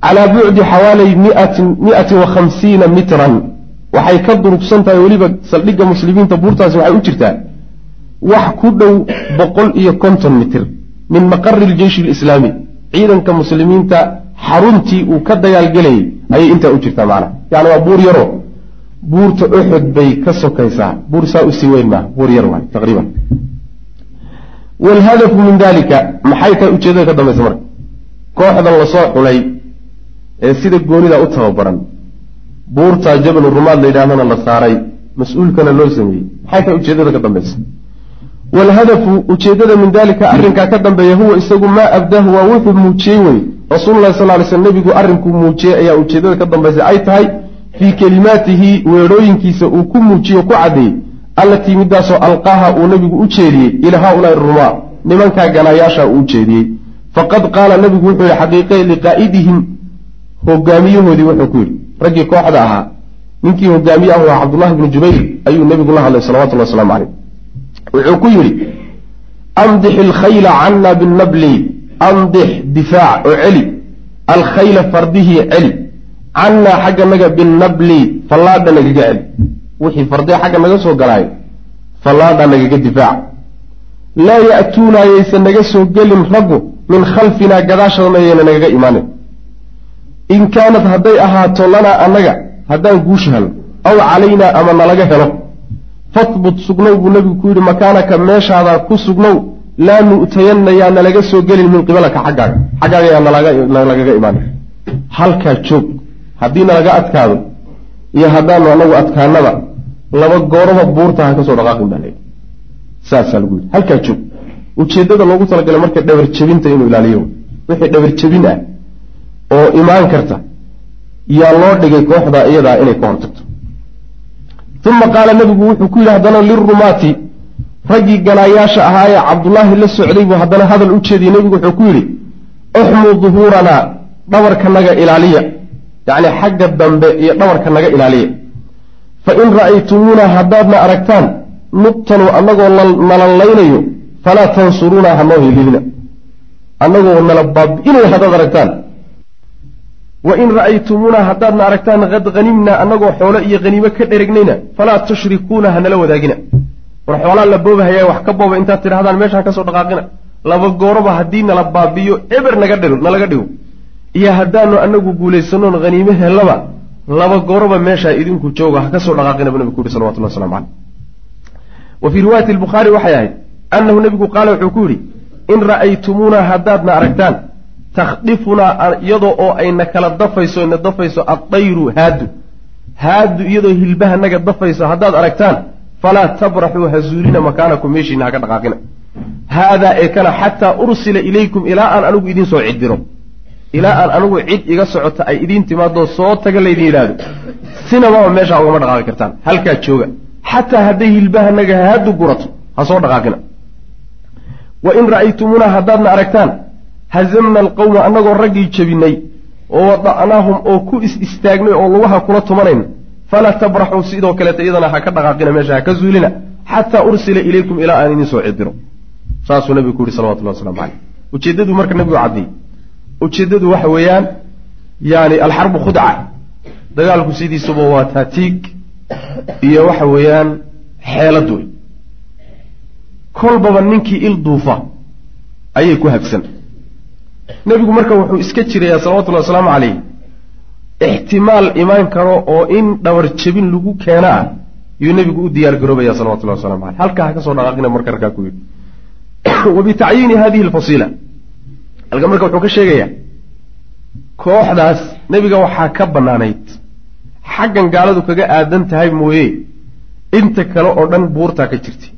calaa bucdi miatin wa khamsiina mitran waxay ka durugsan tahay weliba saldhigga muslimiinta buurtaasi waxay u jirtaa wax ku dhow boqol iyo konton mitir min maqari ljeyshi lislaami ciidanka muslimiinta xaruntii uu ka dagaalgelayay ayay intaa u jirtaa macnaha yani waa buur yaro buurta uxud bay ka sokaysaa buur saa u sii weyn maaha buur yar waay taqriiban waalhadafu min dalika maxay tahay ujeedada ka dambaysa marka kooxdan la soo xulay ee sida goonida u tababaran. Buurta jabalu rumaad la yidhahdana la saaray. Mas'uulkana loo sameeyey. Maxay tahay ujeedada ka dambaysa? Waalhadafu ujeedada min dalika arrinkaa ka dambeeya huwa isagu maa abdahu waa wuxuu muujiyey wey. Rasuululahi sal ly sl nebigu arrinkuu muujiyey ayaa ujeedada ka dambaysa. Ay tahay fii kelimaatihi weedhooyinkiisa uu ku muujiye o ku caddeeyey allatii midaasoo alqaaha uu nebigu u jeediyey ilaa haaulaai rumaa. Nimankaa ganaayaasha uu u jeediyey. Faqad qaala nebigu wuxuu yihi xaqiiqe liqaa'idihim hogaamiyahoodii wuxuu ku yidhi raggii kooxda ahaa ninkii hogaamiye ahu ah cabdullahi bnu jubayr ayuu nebigu la hadlay salawatullahi waslamu caleyh wuxuu ku yidhi amdix alkhayla cana binabli amdix difaac oo celi alkhayla fardihii celi cannaa xagga naga binabli fallaadha nagaga celi. Wixii fardee xagga naga soo galaayo fallaadha nagaga difaac. Laa ya'tuuna ayaysan naga soo gelin raggu min khalfinaa gadaashadana ayayna nagaga imaanin in kaanat hadday ahaato lanaa annaga haddaan guusha helo aw calaynaa ama nalaga helo. Fahbut sugnow buu nebigu ku yidhi makaanaka meeshaadaa ku sugnow laa nu'tayanna yaa nalaga soo gelin min qibalaka xaggaaga. Xaggaaga yaa nalagaga imaan. Halkaa joog haddii nalaga adkaado iyo haddaanu anagu adkaanaba laba gooraba buurta ha ka soo dhaqaaqin baa layidhi saasaa lagu yidhi. Halkaa joog. Ujeeddada loogu talagalay marka dhabar jebinta inuu ilaaliyo. Wixii dhabar jebin ah oo imaan karta yaa loo dhigay kooxdaa iyadaa inay ka hortagto uma qaala nebigu wuxuu ku yidhi haddana lirumaati raggii ganaayaasha ahaa ee cabdullaahi la socday buu haddana hadal u jeediyey. Nebigu wuxuu ku yidhi uxmuu duhuuranaa dhabarka naga ilaaliya. Yacni xagga dambe iyo dhabarka naga ilaaliya. Fa in ra'aytumuuna haddaadna aragtaan nubtanu annagoo nalallaynayo falaa tansuruuna hanoo hililina annagoo nala baabi'inayo haddaad aragtaan wa in ra'aytumuuna haddaadna aragtaan qad hanimnaa annagoo xoolo iyo haniimo ka dheregnayna falaa tushrikuuna hanala wadaagina war xoolaa la boobahaya wax ka booba intaad tidhahdaan meeshaan ka soo dhaqaaqina laba gooroba haddii nala baabiyo eber naga dhigo nalaga dhigo iyo haddaanu anagu guulaysanoon haniime hellaba laba gooroba meeshaa idinku jooga ha ka soo dhaqaaqina buu nabigu ku yihi salawatullah waslamu caleyh wa fii riwaayati albukhaari waxay ahayd annahu nebigu qaala wuxuu ku yidhi in ra'aytumuuna haddaadna aragtaan takhdifunaa iyadoo oo ayna kala dafayso ina dafayso addayru haadu. Haadu iyadoo hilbahanaga dafayso haddaad aragtaan falaa tabraxuu ha zuulina makaanakum meeshiina haka dhaqaaqina. Haadaa ee kana xataa ursila ilaykum ilaa aan anigu idiin soo ciddiro. Ilaa aan anigu cid iga socota ay idiin timaadoo soo taga laydin yidhaahdo. Sinababa meeshaa ugama dhaqaaqi kartaan halkaa jooga. Xataa hadday hilbahanaga haadu gurato ha soo dhaqaaqina. Wa in ra'aytumuuna haddaadna aragtaan hazamna alqawma annagoo raggii jebinay oo wada'naahum oo ku is istaagnay oo lugaha kula tumanayna falaa tabraxuu sidoo kaleeta iyadana ha ka dhaqaaqina meesha ha ka zuulina xataa ursila ilaykum ilaa aan idiin soo cidiro saasuu nabigu ku yihi salawatullah waslamu caleyh ujeeddadu marka nabigu caddeeyey ujeeddadu waxa weeyaan yani alxarbu khudca dagaalku sidiisuba waa taatiig iyo waxa weeyaan xeelad wey kolbaba ninkii il duufa ayay ku habsan nebigu marka wuxuu iska jirayaa salawatullahi wasalaamu calayh. Ixtimaal imaan karo oo in dhabar jebin lagu keena ah yuu nebigu u diyaar garoobaya salawatullahi wasalamu caleyh halkaa ha dhaqaaqina marka rkaa ku yidhi. Wa hadihi alfasiila. Halka marka wuxuu ka sheegayaa kooxdaas nebiga waxaa ka bannaanayd. Xaggan gaaladu kaga aadan tahay mooye. Inta kale oo dhan buurtaa ka jirtay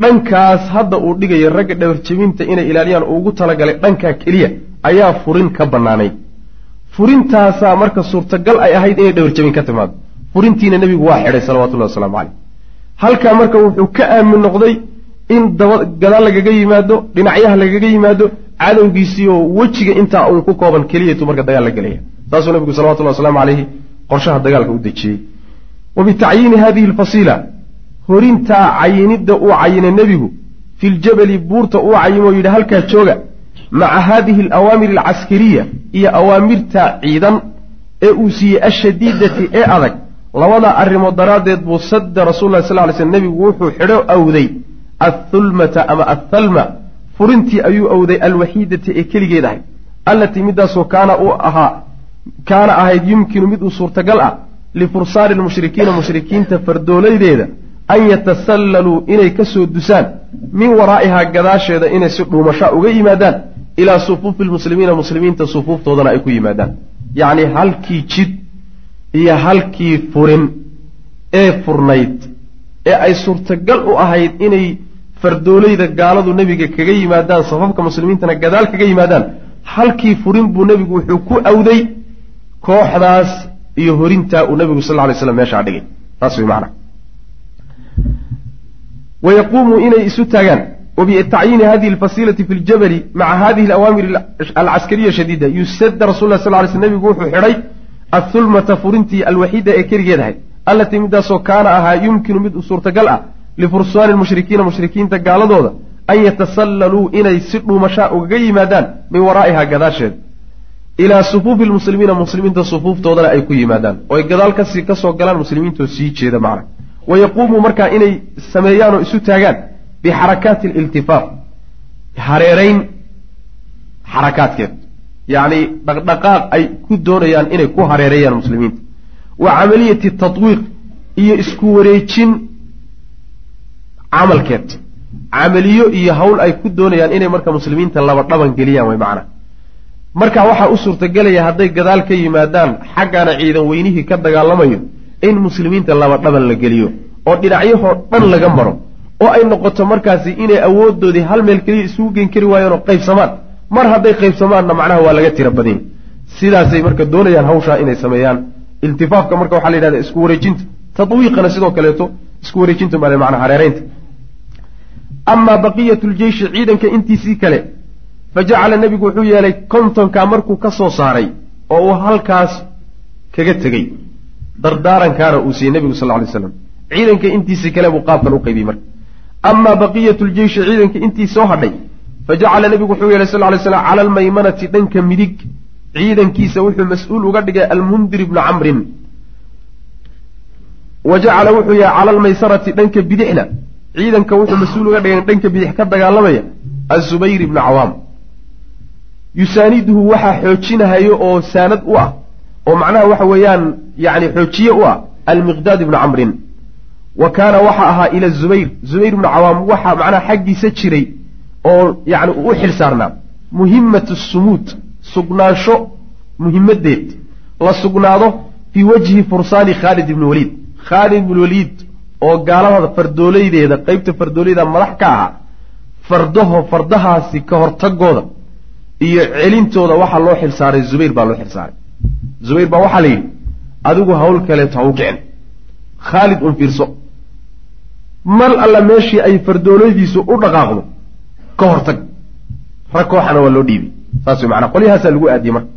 dhankaas hadda uu dhigayo ragga dhabarjebinta inay ilaaliyaan ugu talagalay dhankaa keliya ayaa furin ka bannaanayd furintaasaa marka suurtagal ay ahayd inay dhabarjebin ka timaado furintiina nebigu waa xidhay salawatullahi wasalaamu caleyh halkaa marka wuxuu ka aamin noqday in daba gadaal lagaga yimaado dhinacyaha lagaga yimaado cadowgiisii oo wejiga intaa uun ku kooban keliyatu marka dagaal la gelaya saasuu nabigu salawatullahi wasalaamu caleyhi qorshaha dagaalka u dejiyey. Wa bitacyiini hadihi alfasiila horintaa cayinidda uu cayinay nebigu fi ljabali buurta uu cayimo yidhi halkaa jooga maca haadihi alawaamir alcaskariya iyo awaamirta ciidan ee uu siiyey ashadiidati ee adag labadaa arrimood daraaddeed buu sadda rasullahi sal ly slm nebigu wuxuu xidho awday athulmata ama athalma furintii ayuu awday alwaxiidati ee keligeed ahayd allatii midaasoo kaana uu ahaa kaana ahayd yumkinu mid uu suurtagal ah lifursaani lmushrikiina mushrikiinta fardoolaydeeda an yatasallaluu inay ka soo dusaan min waraa'ihaa gadaasheeda inay si dhuumashaa uga yimaadaan ilaa sufuufi lmuslimiina muslimiinta sufuuftoodana ay ku yimaadaan. Yacni halkii jid iyo halkii furin ee furnayd ee ay suurtagal u ahayd inay fardoolayda gaaladu nebiga kaga yimaadaan safafka muslimiintana gadaal kaga yimaadaan halkii furin buu nebigu wuxuu ku awday kooxdaas iyo horintaa uu nebigu sal lay slam meeshaa dhigay. Taas way macana wayaquumuu inay isu taagaan wabitacyiini hadihi alfasilati fi ljabali maca hadihi alawaamir alcaskariya shadiida yusada rasul lah sal ly sl nebigu wuxuu xidhay athulmata furintii alwaxiida ee keligeed ahayd allatii midaasoo kaana ahaa yumkinu mid suurtagal ah lifursaani lmushrikiina mushrikiinta gaaladooda an yatasallaluu inay si dhuumashaa ugaga yimaadaan min waraa'iha gadaasheed ilaa sufuufi lmuslimiina muslimiinta sufuuftoodana ay ku yimaadaan oo ay gadaal kasi ka soo galaan muslimiintoo sii jeeda macna wayaquumuu markaa inay sameeyaan oo isu taagaan bixarakaati aliltifaaq hareerayn xarakaadkeed yacni dhaqdhaqaaq ay ku doonayaan inay ku hareereeyaan muslimiinta wa camaliyati tatwiiq iyo isku wareejin camalkeed camaliyo iyo hawl ay ku doonayaan inay marka muslimiinta laba dhaban geliyaan way macna marka waxaa u suurtagelaya hadday gadaal ka yimaadaan xaggana ciidan weynihii ka dagaalamayo in muslimiinta laba dhaban la geliyo oo dhinacyahoo dhan laga maro oo ay noqoto markaasi inay awoodoodii hal meel keliya isugu geen kari waayeen oo qaybsamaan. Mar hadday qaybsamaanna macnaha waa laga tira badanya sidaasay marka doonayaan hawshaa inay sameeyaan. Iltifaafka marka waxaa la yidhahda isku wareejinta. Tadwiiqana sidoo kaleeto isku wareejinta maale macnaha hareeraynta. Amaa baqiyatu ljeyshi ciidanka intiisii kale fa jacala nebigu wuxuu yeelay kontonkaa markuu ka soo saaray oo uu halkaas kaga tegey dardaarankaana uu siiyey nebigu sal ly slam ciidanka intiisii kale buu qaabkan u qaybiyey marka. Amaa baqiyatu ljeyshi ciidanka intii soo hadhay fa jacala nebigu wuxuu yeelay sal lay slam cala almaymanati dhanka midig ciidankiisa wuxuu mas'uul uga dhigay almundir ibnu camrin. Wa jacala wuxuu yahay cala almaysarati dhanka bidixna ciidanka wuxuu mas'uul uga dhigay dhanka bidix ka dagaalamaya azubayr ibnu cawaam. Yusaaniduhu waxaa xoojinahayo oo saanad u ah oo macnaha waxa weeyaan yani xoojiye u ah almiqdaad ibnu camrin. Wa kaana waxa ahaa ila zubayr. Zubayr ibnu cawaam waxaa macnaha xaggiisa jiray oo yani u xil saarnaa muhimatu sumuud sugnaansho muhimadeed la sugnaado fii wajhi fursaani khaalid ibni waliid. Khaalid ibni waliid oo gaalada fardoolaydeeda qeybta fardoolayda madax ka ahaa fardaho fardahaasi ka hortagooda iyo celintooda waxaa loo xilsaaray zubayr baa loo xilsaaray zubayr baa waxaa la yidhi adigu hawl kaleeto ha u kicin. Khaalid un fiirso. Mal alla meeshii ay fardoolaydiisu u dhaqaaqdo ka hortag. Rag kooxana waa loo dhiibay saas way macnaa qolyahaasaa lagu aadiyey marka.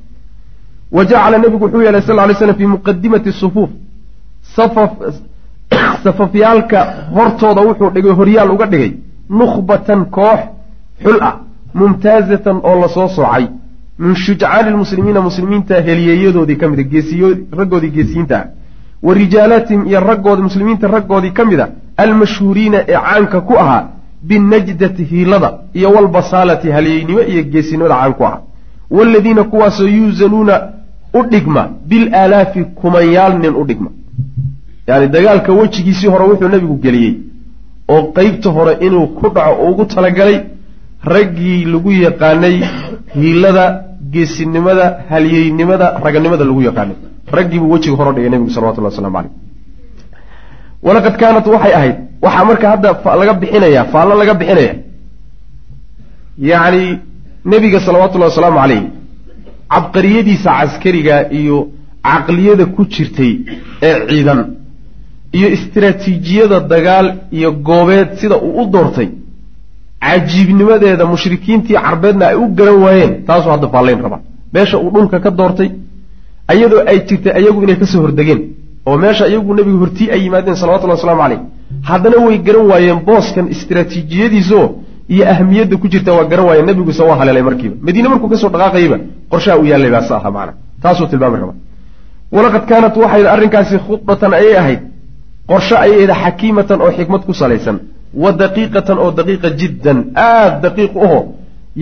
Wa jacala nebigu wuxuu yeelay sal ly slam fii muqadimati sufuuf. Safaf safafyaalka hortooda wuxuu dhigay horyaal uga dhigay nukhbatan koox xul ah mumtaazatan oo la soo soocay min shujcaani lmuslimiina muslimiinta heliyeeyadoodii ka geesiyo raggoodii geesiyiinta. Ah wa rijaalaatihim iyo raggoodi muslimiinta raggoodii ka mid a almashhuuriina ee caanka ku ahaa binajdati hiilada iyo walbasaalati halyeynimo iyo geesinimada caan ku ahaa. Waaladiina kuwaasoo yuusanuuna u dhigma bilaalaafi kumanyaal nin u dhigma. Yani dagaalka wejigiisii hore wuxuu nebigu geliyey oo qeybta hore inuu ku dhaco ugu talagalay raggii lagu yaqaanay hiilada geesinimada halyeynimada raganimada lagu yaqaanay raggiibuu wejiga hore dhigay nebigu salawatullah waslamu caleyh walaqad kaanat waxay ahayd waxaa marka hadda laga bixinaya faallo laga bixinaya. Yacni nebiga salawatullahi wasalaamu caleyh cabqariyadiisa caskariga iyo caqliyada ku jirtay ee ciidan iyo istiraatiijiyada dagaal iyo goobeed sida uu u doortay cajiibnimadeeda mushrikiintii carbeedna ay u garan waayeen taasuu hadda faallayn rabaa meesha uu dhulka ka doortay ayadoo ay jirtay ayagu inay ka soo hordegeen oo meesha iyagu nebigu hortii ay yimaadeen salawatullahi waslamu caleyh haddana way garan waayeen booskan istiraatiijiyadiisoo iyo ahmiyadda ku jirta waa garan waayeen nebiguse waa haleelay markiiba. Madiine markuu ka soo dhaqaaqayaba qorshaha u yaallay baas aha macana taasuu tilmaami rabaa walaqad kaanat waxay arrinkaasi khudbatan ayay ahayd. Qorsho ayay ahayd xakiimatan oo xikmad ku salaysan wa daqiiqatan oo daqiiqa jiddan aada daqiiq uho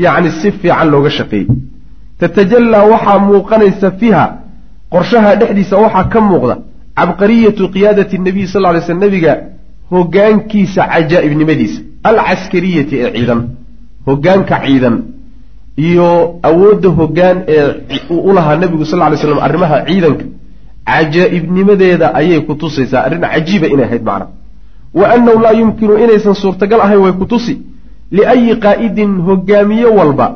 yacni si fiican looga shaqeeyey. Tatajallaa waxaa muuqanaysa fiiha qorshaha dhexdiisa waxaa ka muuqda cabqariyatu qiyaadati nabiy sal ly sl nebiga hogaankiisa cajaa'ibnimadiisa alcaskariyati ee ciidan hogaanka ciidan iyo awoodda hogaan ee uu u lahaa nebigu sal lay slam arrimaha ciidanka. Cajaa'ibnimadeeda ayay ku tusaysaa arrin cajiiba inay ahayd macna wa annahu laa yumkinu inaysan suurtagal ahayn way ku tusi liayi qaa'idin hogaamiye walba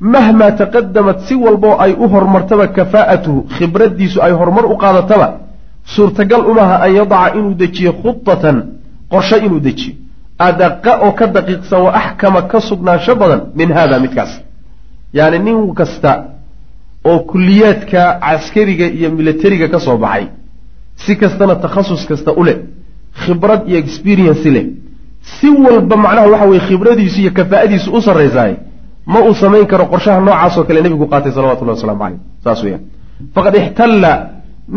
mahmaa taqadamat si walboo ay u horumartaba kafaa'atuhu khibraddiisu ay horumar u qaadataba suurtagal umaha an yadaca inuu dejiyo khudatan qorshe inuu dejiyo adaqa oo ka daqiiqsan wa axkama ka sugnaansho badan min hada midkaas yacni nin kasta oo kulliyaadka caskariga iyo milatariga ka soo baxay si kastana takhasus kasta u leh khibrad iyo experienci leh. Si walba macnaha waxa weye khibradiisu iyo kafaa'adiisu u sarraysaay ma uu samayn karo qorshaha noocaasoo kale nebigu qaatay salawatullahi waslamu caleyh saas weyaan faqad ixtalla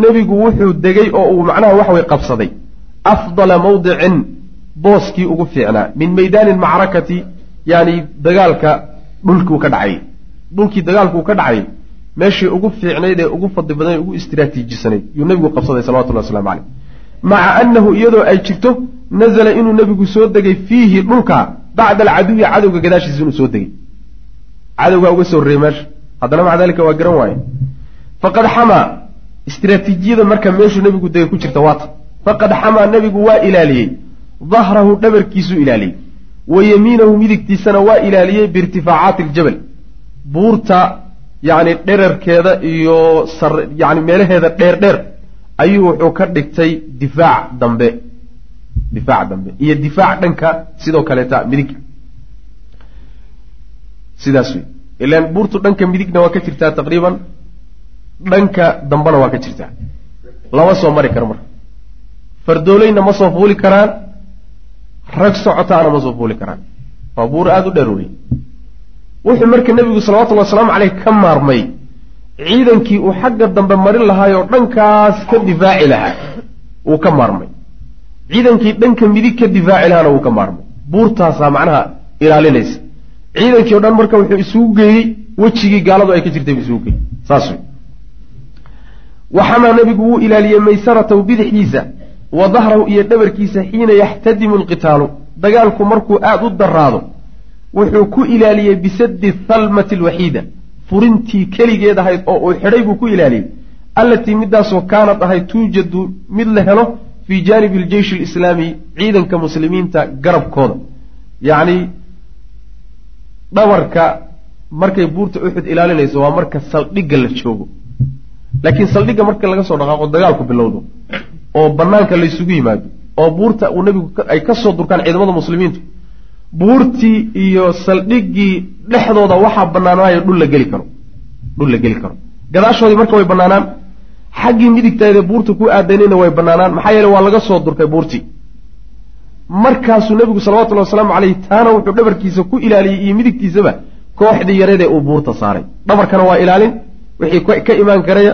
nebigu wuxuu degay oo uu macnaha waxa weye qabsaday afdala mawdicin booskii ugu fiicnaa min maydaani lmacrakati yani dagaalka dhulkiu ka dhacay. Dhulkii dagaalku ka dhacay meeshii ugu fiicnayd ee ugu fadli badnayd ugu istiraatiijisanayd yuu nebigu qabsaday salawatullahi waslamu caleyh maca annahu iyadoo ay jirto nazala inuu nebigu soo degay fiihi dhulka bacda alcaduwi cadowga gadaashiisa inuu soo degay. Cadowgaa uga soo horreeyey meesha. Haddana maca dalika waa garan waaye. Faqad xamaa istraatiijiyada marka meeshuu nebigu degay ku jirta waata. Faqad xamaa nebigu waa ilaaliyey. Dahrahu dhabarkiisuu ilaaliyey. Wa yamiinahu midigtiisana waa ilaaliyey biirtifaacaati aljabal. Buurta yacni dherarkeeda iyo sar yani meelaheeda dheer dheer ayuu wuxuu ka dhigtay difaac dambe. Difaac dambe. Iyo difaac dhanka sidoo kaleeta midig. Sidaas wey ilaan buurtu dhanka midigna waa ka jirtaa taqriiban dhanka dambena waa ka jirtaa. Lama soo mari karo marka. Fardoolayna ma soo fuuli karaan rag socotaana ma soo fuuli karaan. Waa buur aada u dheer wey wuxuu marka nebigu salawatullhi wasalaamu caleyh ka maarmay ciidankii uu xagga dambe marin lahaayoo dhankaas ka difaaci lahaa wuu ka maarmay. Ciidankii dhanka midig ka difaaci lahaana wuu ka maarmay. Buurtaasaa macnaha ilaalinaysa. Ciidankii o dhan marka wuxuu isugu geeyey wejigii gaaladu ay ka jirtay buu isugu geeyey. Saas wey waxamaa nebigu wuu ilaaliyey maysaratahu bidixdiisa wa dahrahu iyo dhabarkiisa xiina yaxtadimu alqitaalu dagaalku markuu aada u daraado wuxuu ku ilaaliyey bisaddi thalmati alwaxiida furintii keligeed ahayd oo uu xidhay buu ku ilaaliyey. Allatii midaasoo kaanad ahayd tuujadu mid la helo fii jaanibi aljeyshi alislaami ciidanka muslimiinta garabkooda. Yacni dhabarka markay buurta uxud ilaalinayso waa marka saldhigga la joogo. Laakiin saldhigga marka laga soo dhaqaaqo dagaalku bilowdo oo banaanka laysugu yimaado oo buurta uu nebigu ay ka soo durkaan ciidamada muslimiintu buurtii iyo saldhiggii dhexdooda waxaa banaanaayo dhul la geli karo. Dhul la geli karo. Gadaashoodii marka way banaanaan xaggii midigtaydee buurta ku aadanayna way banaanaan maxaa yeele waa laga soo durkay buurtii. Markaasuu nebigu salawatullhi wasalaamu caleyh taana wuxuu dhabarkiisa ku ilaaliyey iyo midigtiisaba kooxdii yareedee uu buurta saaray. Dhabarkana waa ilaalin wixii ka imaan karaya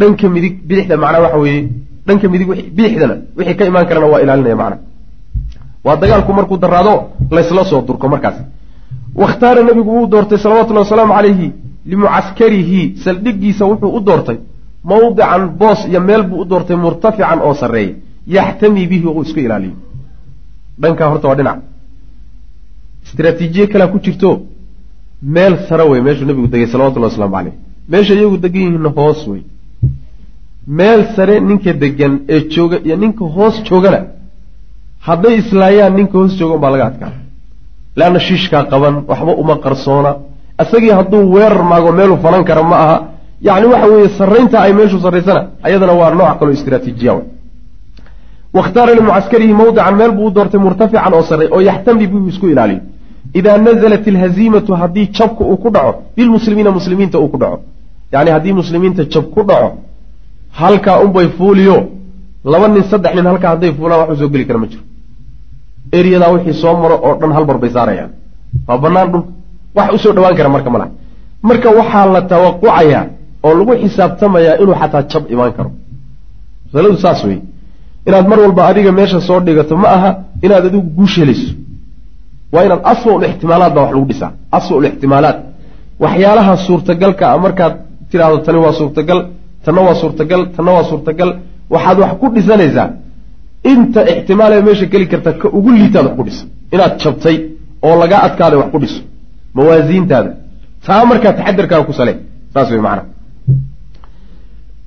dhanka midig bidixda macnaa waxa weeye. Dhanka midig bidixdana wixii ka imaan karana waa ilaalinaya macna waa dagaalku markuu daraado laysla soo durko markaas. Wakhtaara nebigu wuu doortay salawatullahi wasalaamu calayhi limucaskarihi. Saldhiggiisa wuxuu u doortay mawdican boos iyo meel buu u doortay murtafican oo sarreeya yaxtami bihi uu isku ilaaliyo dhankaa horta waa dhinac. Istraatiijiye kalea ku jirto meel sare wey meeshuu nebigu degay salawatullahi wasalaamu caleyh meesha iyagu degan yihiinna hoos wey meel sare ninka degan ee jooga iyo ninka hoos joogana hadday islaayaan ninka hoos jooga unbaa laga adkaa leanna shiishkaa qaban waxba uma qarsoona. Isagii hadduu weerar maago meeluu falan kara ma aha. Yacni waxa weeye sarraynta ay meeshu sarraysana ayadana waa nooc kaloo istraatiijiya wakhtaara limucaskarihi mawdican meel buu u doortay murtafican oo sarray oo yaxtami buu isku ilaaliyo idaa nazalat ilhaziimatu haddii jabka uu ku dhaco bilmuslimiina muslimiinta uu ku dhaco. Yacni haddii muslimiinta jab ku dhaco halkaa unbay fuuliyo. Laba nin saddex nin halkaa hadday fuulaan waxuu soo geli kara ma jiro eryadaa wixii soo maro oo dhan hal bar bay saarayaan. Waa bannaan dhulka wax u soo dhawaan kara marka malaha marka waxaa la tawaqucayaa oo lagu xisaabtamayaa inuu xataa jab imaan karo. Masaladu saas wey inaad mar walba adiga meesha soo dhigato ma aha inaad adigu guush helayso. Waa inaad aswa ul ixtimaalaad baa wax lagu dhisaa. Aswa ul ixtimaalaat waxyaalaha suurtagalka a markaad tidhaahdo tani waa suurtagal tanna waa suurtagal tanna waa suurtagal. Waxaad wax ku dhisanaysaa inta ixtimaal ee meesha geli karta ka ugu liitaad wax ku dhisa inaad jabtay oo lagaa adkaaday wax ku dhiso mawaasiintaada. Taa markaa taxadarkaaga ku sale saas wey macana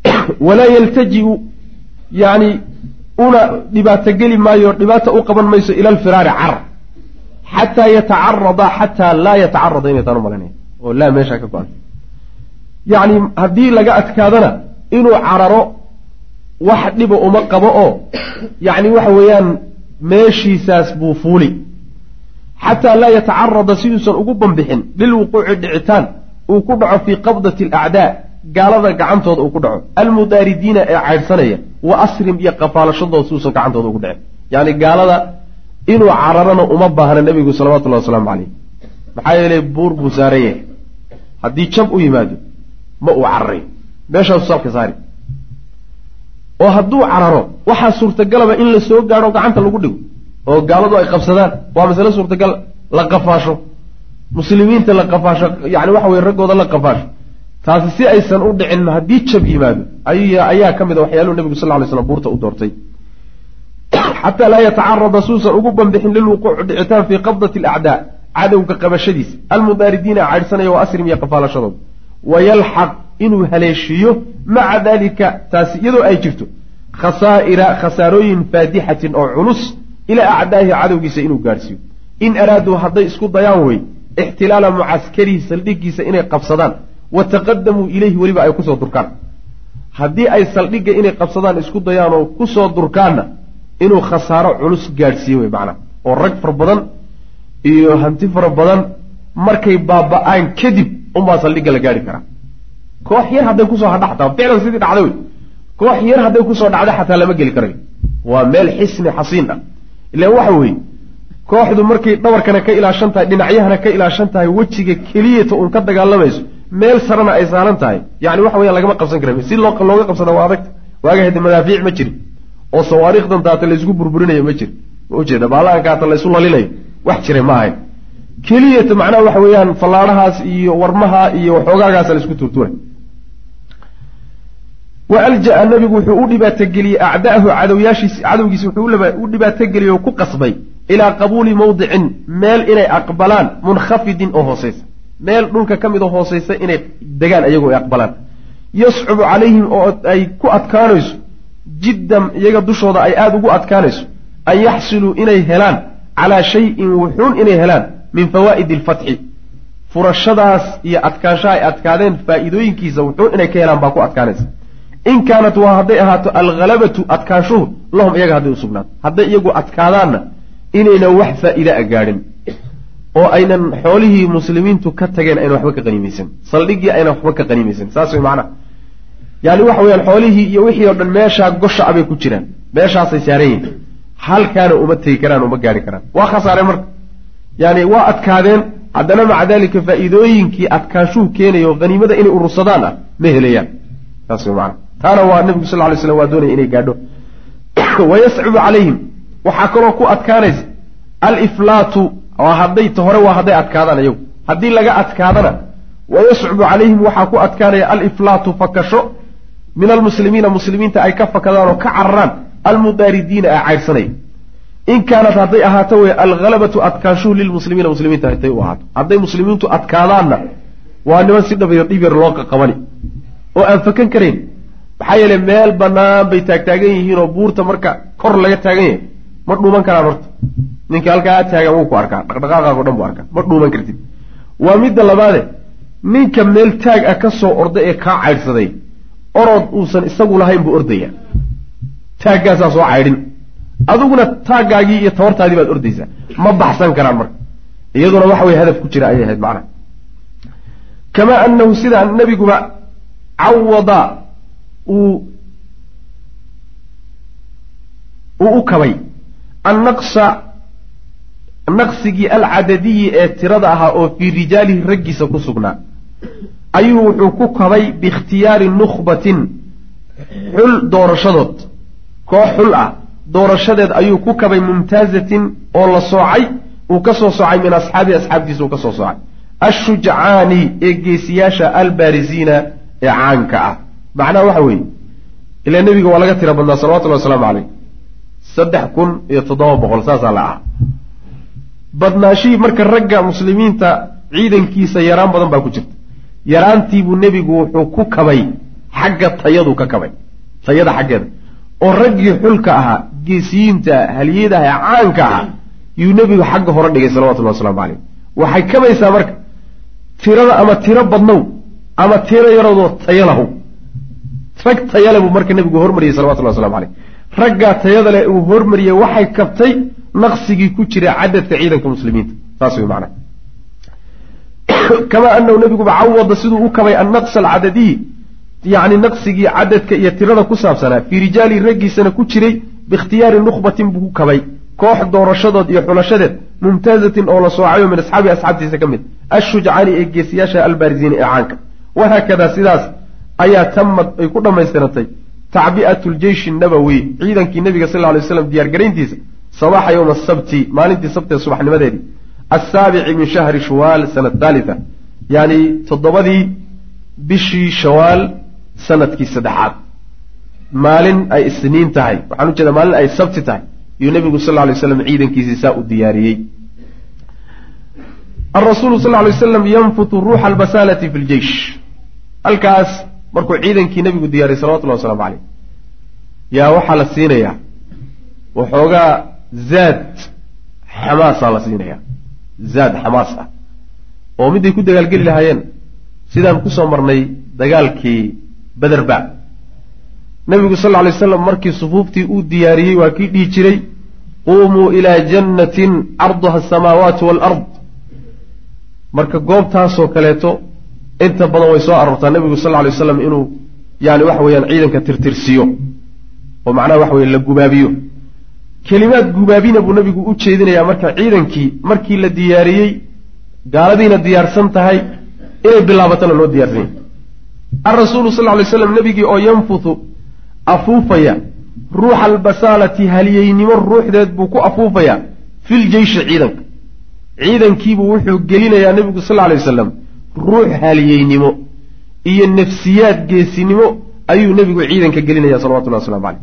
walaa yaltaji-u yani una dhibaato geli maayo dhibaata u qaban mayso ila alfiraari carar xataa yatacarada xataa laa yatacarada inay taan u oo laa meeshaa ka go-an. Yacni haddii laga adkaadana inuu cararo wax dhiba uma qabo oo yacni waxa weeyaan meeshiisaas buu fuuli. Xataa laa yatacarada siduusan ugu bambixin lilwuquuci dhicitaan uu ku dhaco fii qabdati alacdaa gaalada gacantooda uu ku dhaco. Almudaaridiina ee caydhsanaya wa asrim iyo qafaalashadooda siduusan gacantooda ugu dhicin. Yacni gaalada inuu cararana uma baahna nebigu salawatullahi wasalaamu caleyh maxaa yeelay buur buu saaran yahay haddii jab u yimaado ma uu cararayo meeshaasu salka saari oo hadduu cararo waxaa suurtagalaba in la soo gaadho gacanta lagu dhigo. Oo gaaladu ay qabsadaan. Waa masale suurtagal la qafaasho. Muslimiinta la qafaasho yani waxa weye raggooda la qafaasho. Taasi si aysan u dhicin haddii jab yimaado ayaa ka mid a waxyaaluhu nebigu sal ly slam buurta u doortay. Xataa laa yatacarada suusan ugu banbixin lilwuquuci dhicitaan fii qabdati alacdaa cadowga qabashadiisa. Almudaaridiina caydhsanaya wa asrim iyo qafaalashadooda inuu haleeshiiyo maca dalika taasi iyadoo ay jirto khasaa'ira khasaarooyin faadixatin oo culus ilaa acdaahi cadowgiisa inuu gaadhsiiyo. In araaduu hadday isku dayaan wey ixtilaala mucaskarihi saldhigiisa inay qabsadaan wa taqadamuu ileyhi weliba ay ku soo durkaan. Haddii ay saldhigga inay qabsadaan isku dayaan oo ku soo durkaanna inuu khasaaro culus gaadhsiiyo wey macnaha oo rag fara badan iyo hanti fara badan markay baaba-aan kadib unbaa saldhigga la gaari karaa koox yar hadday ku soo hadha xataa ficlan sidii dhacda wey. koox yar hadday ku soo dhacda xataa lama geli karayo waa meel xisni xasiin ah. Ilaan waxa weeye kooxdu markay dhabarkana ka ilaashan tahay dhinacyahana ka ilaashan tahay wejiga keliyata uun ka dagaalamayso meel sarena ay saaran tahay. Yani waxa weyaan lagama qabsan kara si looga qabsada waa adagta waaga madaafiic ma jirin. Oo sawaariikhdan taata laysku burburinayo ma jiri ma ujeeda baalaankaata laysu lalinayo wax jira ma ahayn keliyata macnaha waxa weeyaan fallaadhahaas iyo warmaha iyo waxoogaagaasa la isku tuurtuura wa alja-a nabigu wuxuu u dhibaatogeliyey acda'ahu cadowyaashiisi cadowgiisi wuxuu u dhibaatogeliyey oo ku qasbay ilaa qabuuli mawdicin meel inay aqbalaan munkhafidin oo hooseysa meel dhulka ka mid oo hooseysa inay degaan ayagoo ay aqbalaan. Yascubu calayhim oo ay ku adkaanayso jiddan iyaga dushooda ay aada ugu adkaanayso an yaxsiluu inay helaan calaa shayin wuxuun inay helaan min fawaa'idi alfatxi. Furashadaas iyo adkaanshaha ay adkaadeen faa'iidooyinkiisa wuxuun inay ka helaan baa ku adkaanaysa in kaanat waa hadday ahaato alhalabatu adkaanshuhu lahum iyaga hadday u sugnaato hadday iyagu adkaadaanna inaynan wax faa'iida a gaadhin oo aynan xoolihii muslimiintu ka tageen aynan waxba ka qaniimaysan saldhiggii aynan waxba ka qaniimaysan saas way macnaha yani waxa weyaan xoolihii iyo wixii oo dhan meeshaa gosha abay ku jiraan meeshaasay saaran yihiin halkaana uma tegi karaan uma gaari karaan waa khasaareen marka yani waa adkaadeen haddana maca dalika faa'iidooyinkii adkaanshuhu keenayo haniimada inay urursadaan ah ma helayaan saas way macnaha taana waa nabigu sal ly slam waa doonaya inay gaadho. Wayascubu calayhim waxaa kaloo ku adkaanaysa. Aliflaatu hadday hore waa hadday adkaadaan iyagu. Haddii laga adkaadana wayascubu calayhim waxaa ku adkaanaya aliflaatu fakasho. Min almuslimiina muslimiinta ay ka fakadaan oo ka cararaan. Almudaaridiina ee caydhsanaya in kaanat hadday ahaato wey alhalabatu adkaanshuhu lilmuslimiina muslimiinta hatay u ahaato. Hadday muslimiintu adkaadaanna waa niman si dhabiyo dhib yar loo qaqabani oo aan fakan karayn maxaa yeele meel bannaan bay taagtaagan yihiin oo buurta marka kor laga taagan yahay ma dhuuman karaan horta. Ninka halkaa taagan wuu ku arkaa dhaqdhaqaaqaago dhan buu arkaa ma dhuuman kartid. Waa midda labaade ninka meel taag ah ka soo orda ee kaa caydhsaday orod uusan isagu lahayn buu ordaya. Taaggaasaa soo caydhin. Adiguna taaggaagii iyo tabartaadii baad ordaysaa ma baxsan karaan marka. Iyaduna waxa weye hadaf ku jira ayay ahayd macnaha kamaa anahu sidaa nebiguba cawada uu u kabay. Annaqsa naqsigii alcadadiyi ee tirada ahaa oo fii rijaalihi raggiisa ku sugnaa. Ayuu wuxuu ku kabay biikhtiyaari nukhbatin xul doorashadood. Koox xul ah doorashadeed ayuu ku kabay mumtaazatin oo la soocay uu ka soo soocay min asxaabihi asxaabtiisa uu ka soo soocay. Ashujcaani ee geesiyaasha albaarisiina ee caanka ah macnaha waxa weeye ilaa nebiga waa laga tira badnaa salawatullahi wasalaamu caleyh saddex kun iyo toddoba boqol saasaa la aha badnaashihii marka ragga muslimiinta ciidankiisa yaraan badan baa ku jirta. Yaraantiibuu nebigu wuxuu ku kabay xagga tayadu ka kabay tayada xaggeeda. Oo raggii xulka ahaa geesiyiinta haliyadaha ee caanka ahaa yuu nebigu xagga hore dhigay salawatullahi wasalaamu caleyh waxay kabaysaa marka tirada ama tiro badnow ama tiro yaroodoo tayo lahu rag tayale buu marka nebigu hormariyey salawatullahi waslamu caleyh raggaa tayada leh uu hormariyey waxay kabtay naqsigii ku jira cadadka ciidanka muslimiinta. Saas wey macnaha. Kamaa anahu nebiguba cawada siduu u kabay annaqsa alcadadiyi yacni naqsigii cadadka iyo tirada ku saabsanaa fii rijaali raggiisana ku jiray biikhtiyaari nukhbatin buu ku kabay. Koox doorashadood iyo xulashadeed mumtaazatin oo la soocayo min asxaabi asxaabtiisa ka mid. Ashujcaani ee geesiyaasha albaarisiina ee caanka. Wahaakadaa sidaas ayaa tamad ay ku dhammaystiratay. Tacbi'atu ljeyshi nabowi ciidankii nebiga sal ly waslam diyaargarayntiisa sabaxa yowma asabti maalintii sabtee subaxnimadeedii. Assaabici min shahri shawaal sana thalitha yani toddobadii bishii shawaal sannadkii saddexaad. Maalin ay isniin tahay waxaan ujeeda maalin ay sabti tahay yuu nebigu sal ly slam ciidankiisii saa u diyaariyey. Alrasuulu sal lay slam yanfutu ruuxa albasalati fi ljeish halkaas markuu ciidankii nebigu diyaariyey salawatullahi waslamu caleyh yaa waxaa la siinayaa? Waxoogaa zaad xamaasaa la siinayaa. Zaad xamaas ah. Oo miday ku dagaalgeli lahaayeen sidaan ku soo marnay dagaalkii bederba nebigu sal lay slam markii sufuuftii uu diyaariyey waa kii dhihi jiray quumuu ilaa jannatin carduha asamaawaati waalard marka goobtaasoo kaleeto inta badan way soo aroortaa nebigu sal lay waslam inuu yani waxa weeyaan ciidanka tirtirsiyo oo macnaha waxa weye la gubaabiyo. Kelimaad gubaabina buu nebigu u jeedinayaa marka ciidankii markii la diyaariyey gaaladiina diyaarsan tahay inay bilaabatana loo diyaarsan yahy alrasuulu sal lay slam nebigii oo yanfuthu afuufaya ruuxa albasaalati haliyeynimo ruuxdeed buu ku afuufayaa filjeyshi ciidanka. Ciidankiibuu wuxuu gelinayaa nebigu sal lay wasalam ruux haliyeynimo iyo nafsiyaad geesinimo ayuu nebigu ciidanka gelinaya salawatullahi waslamu caleyh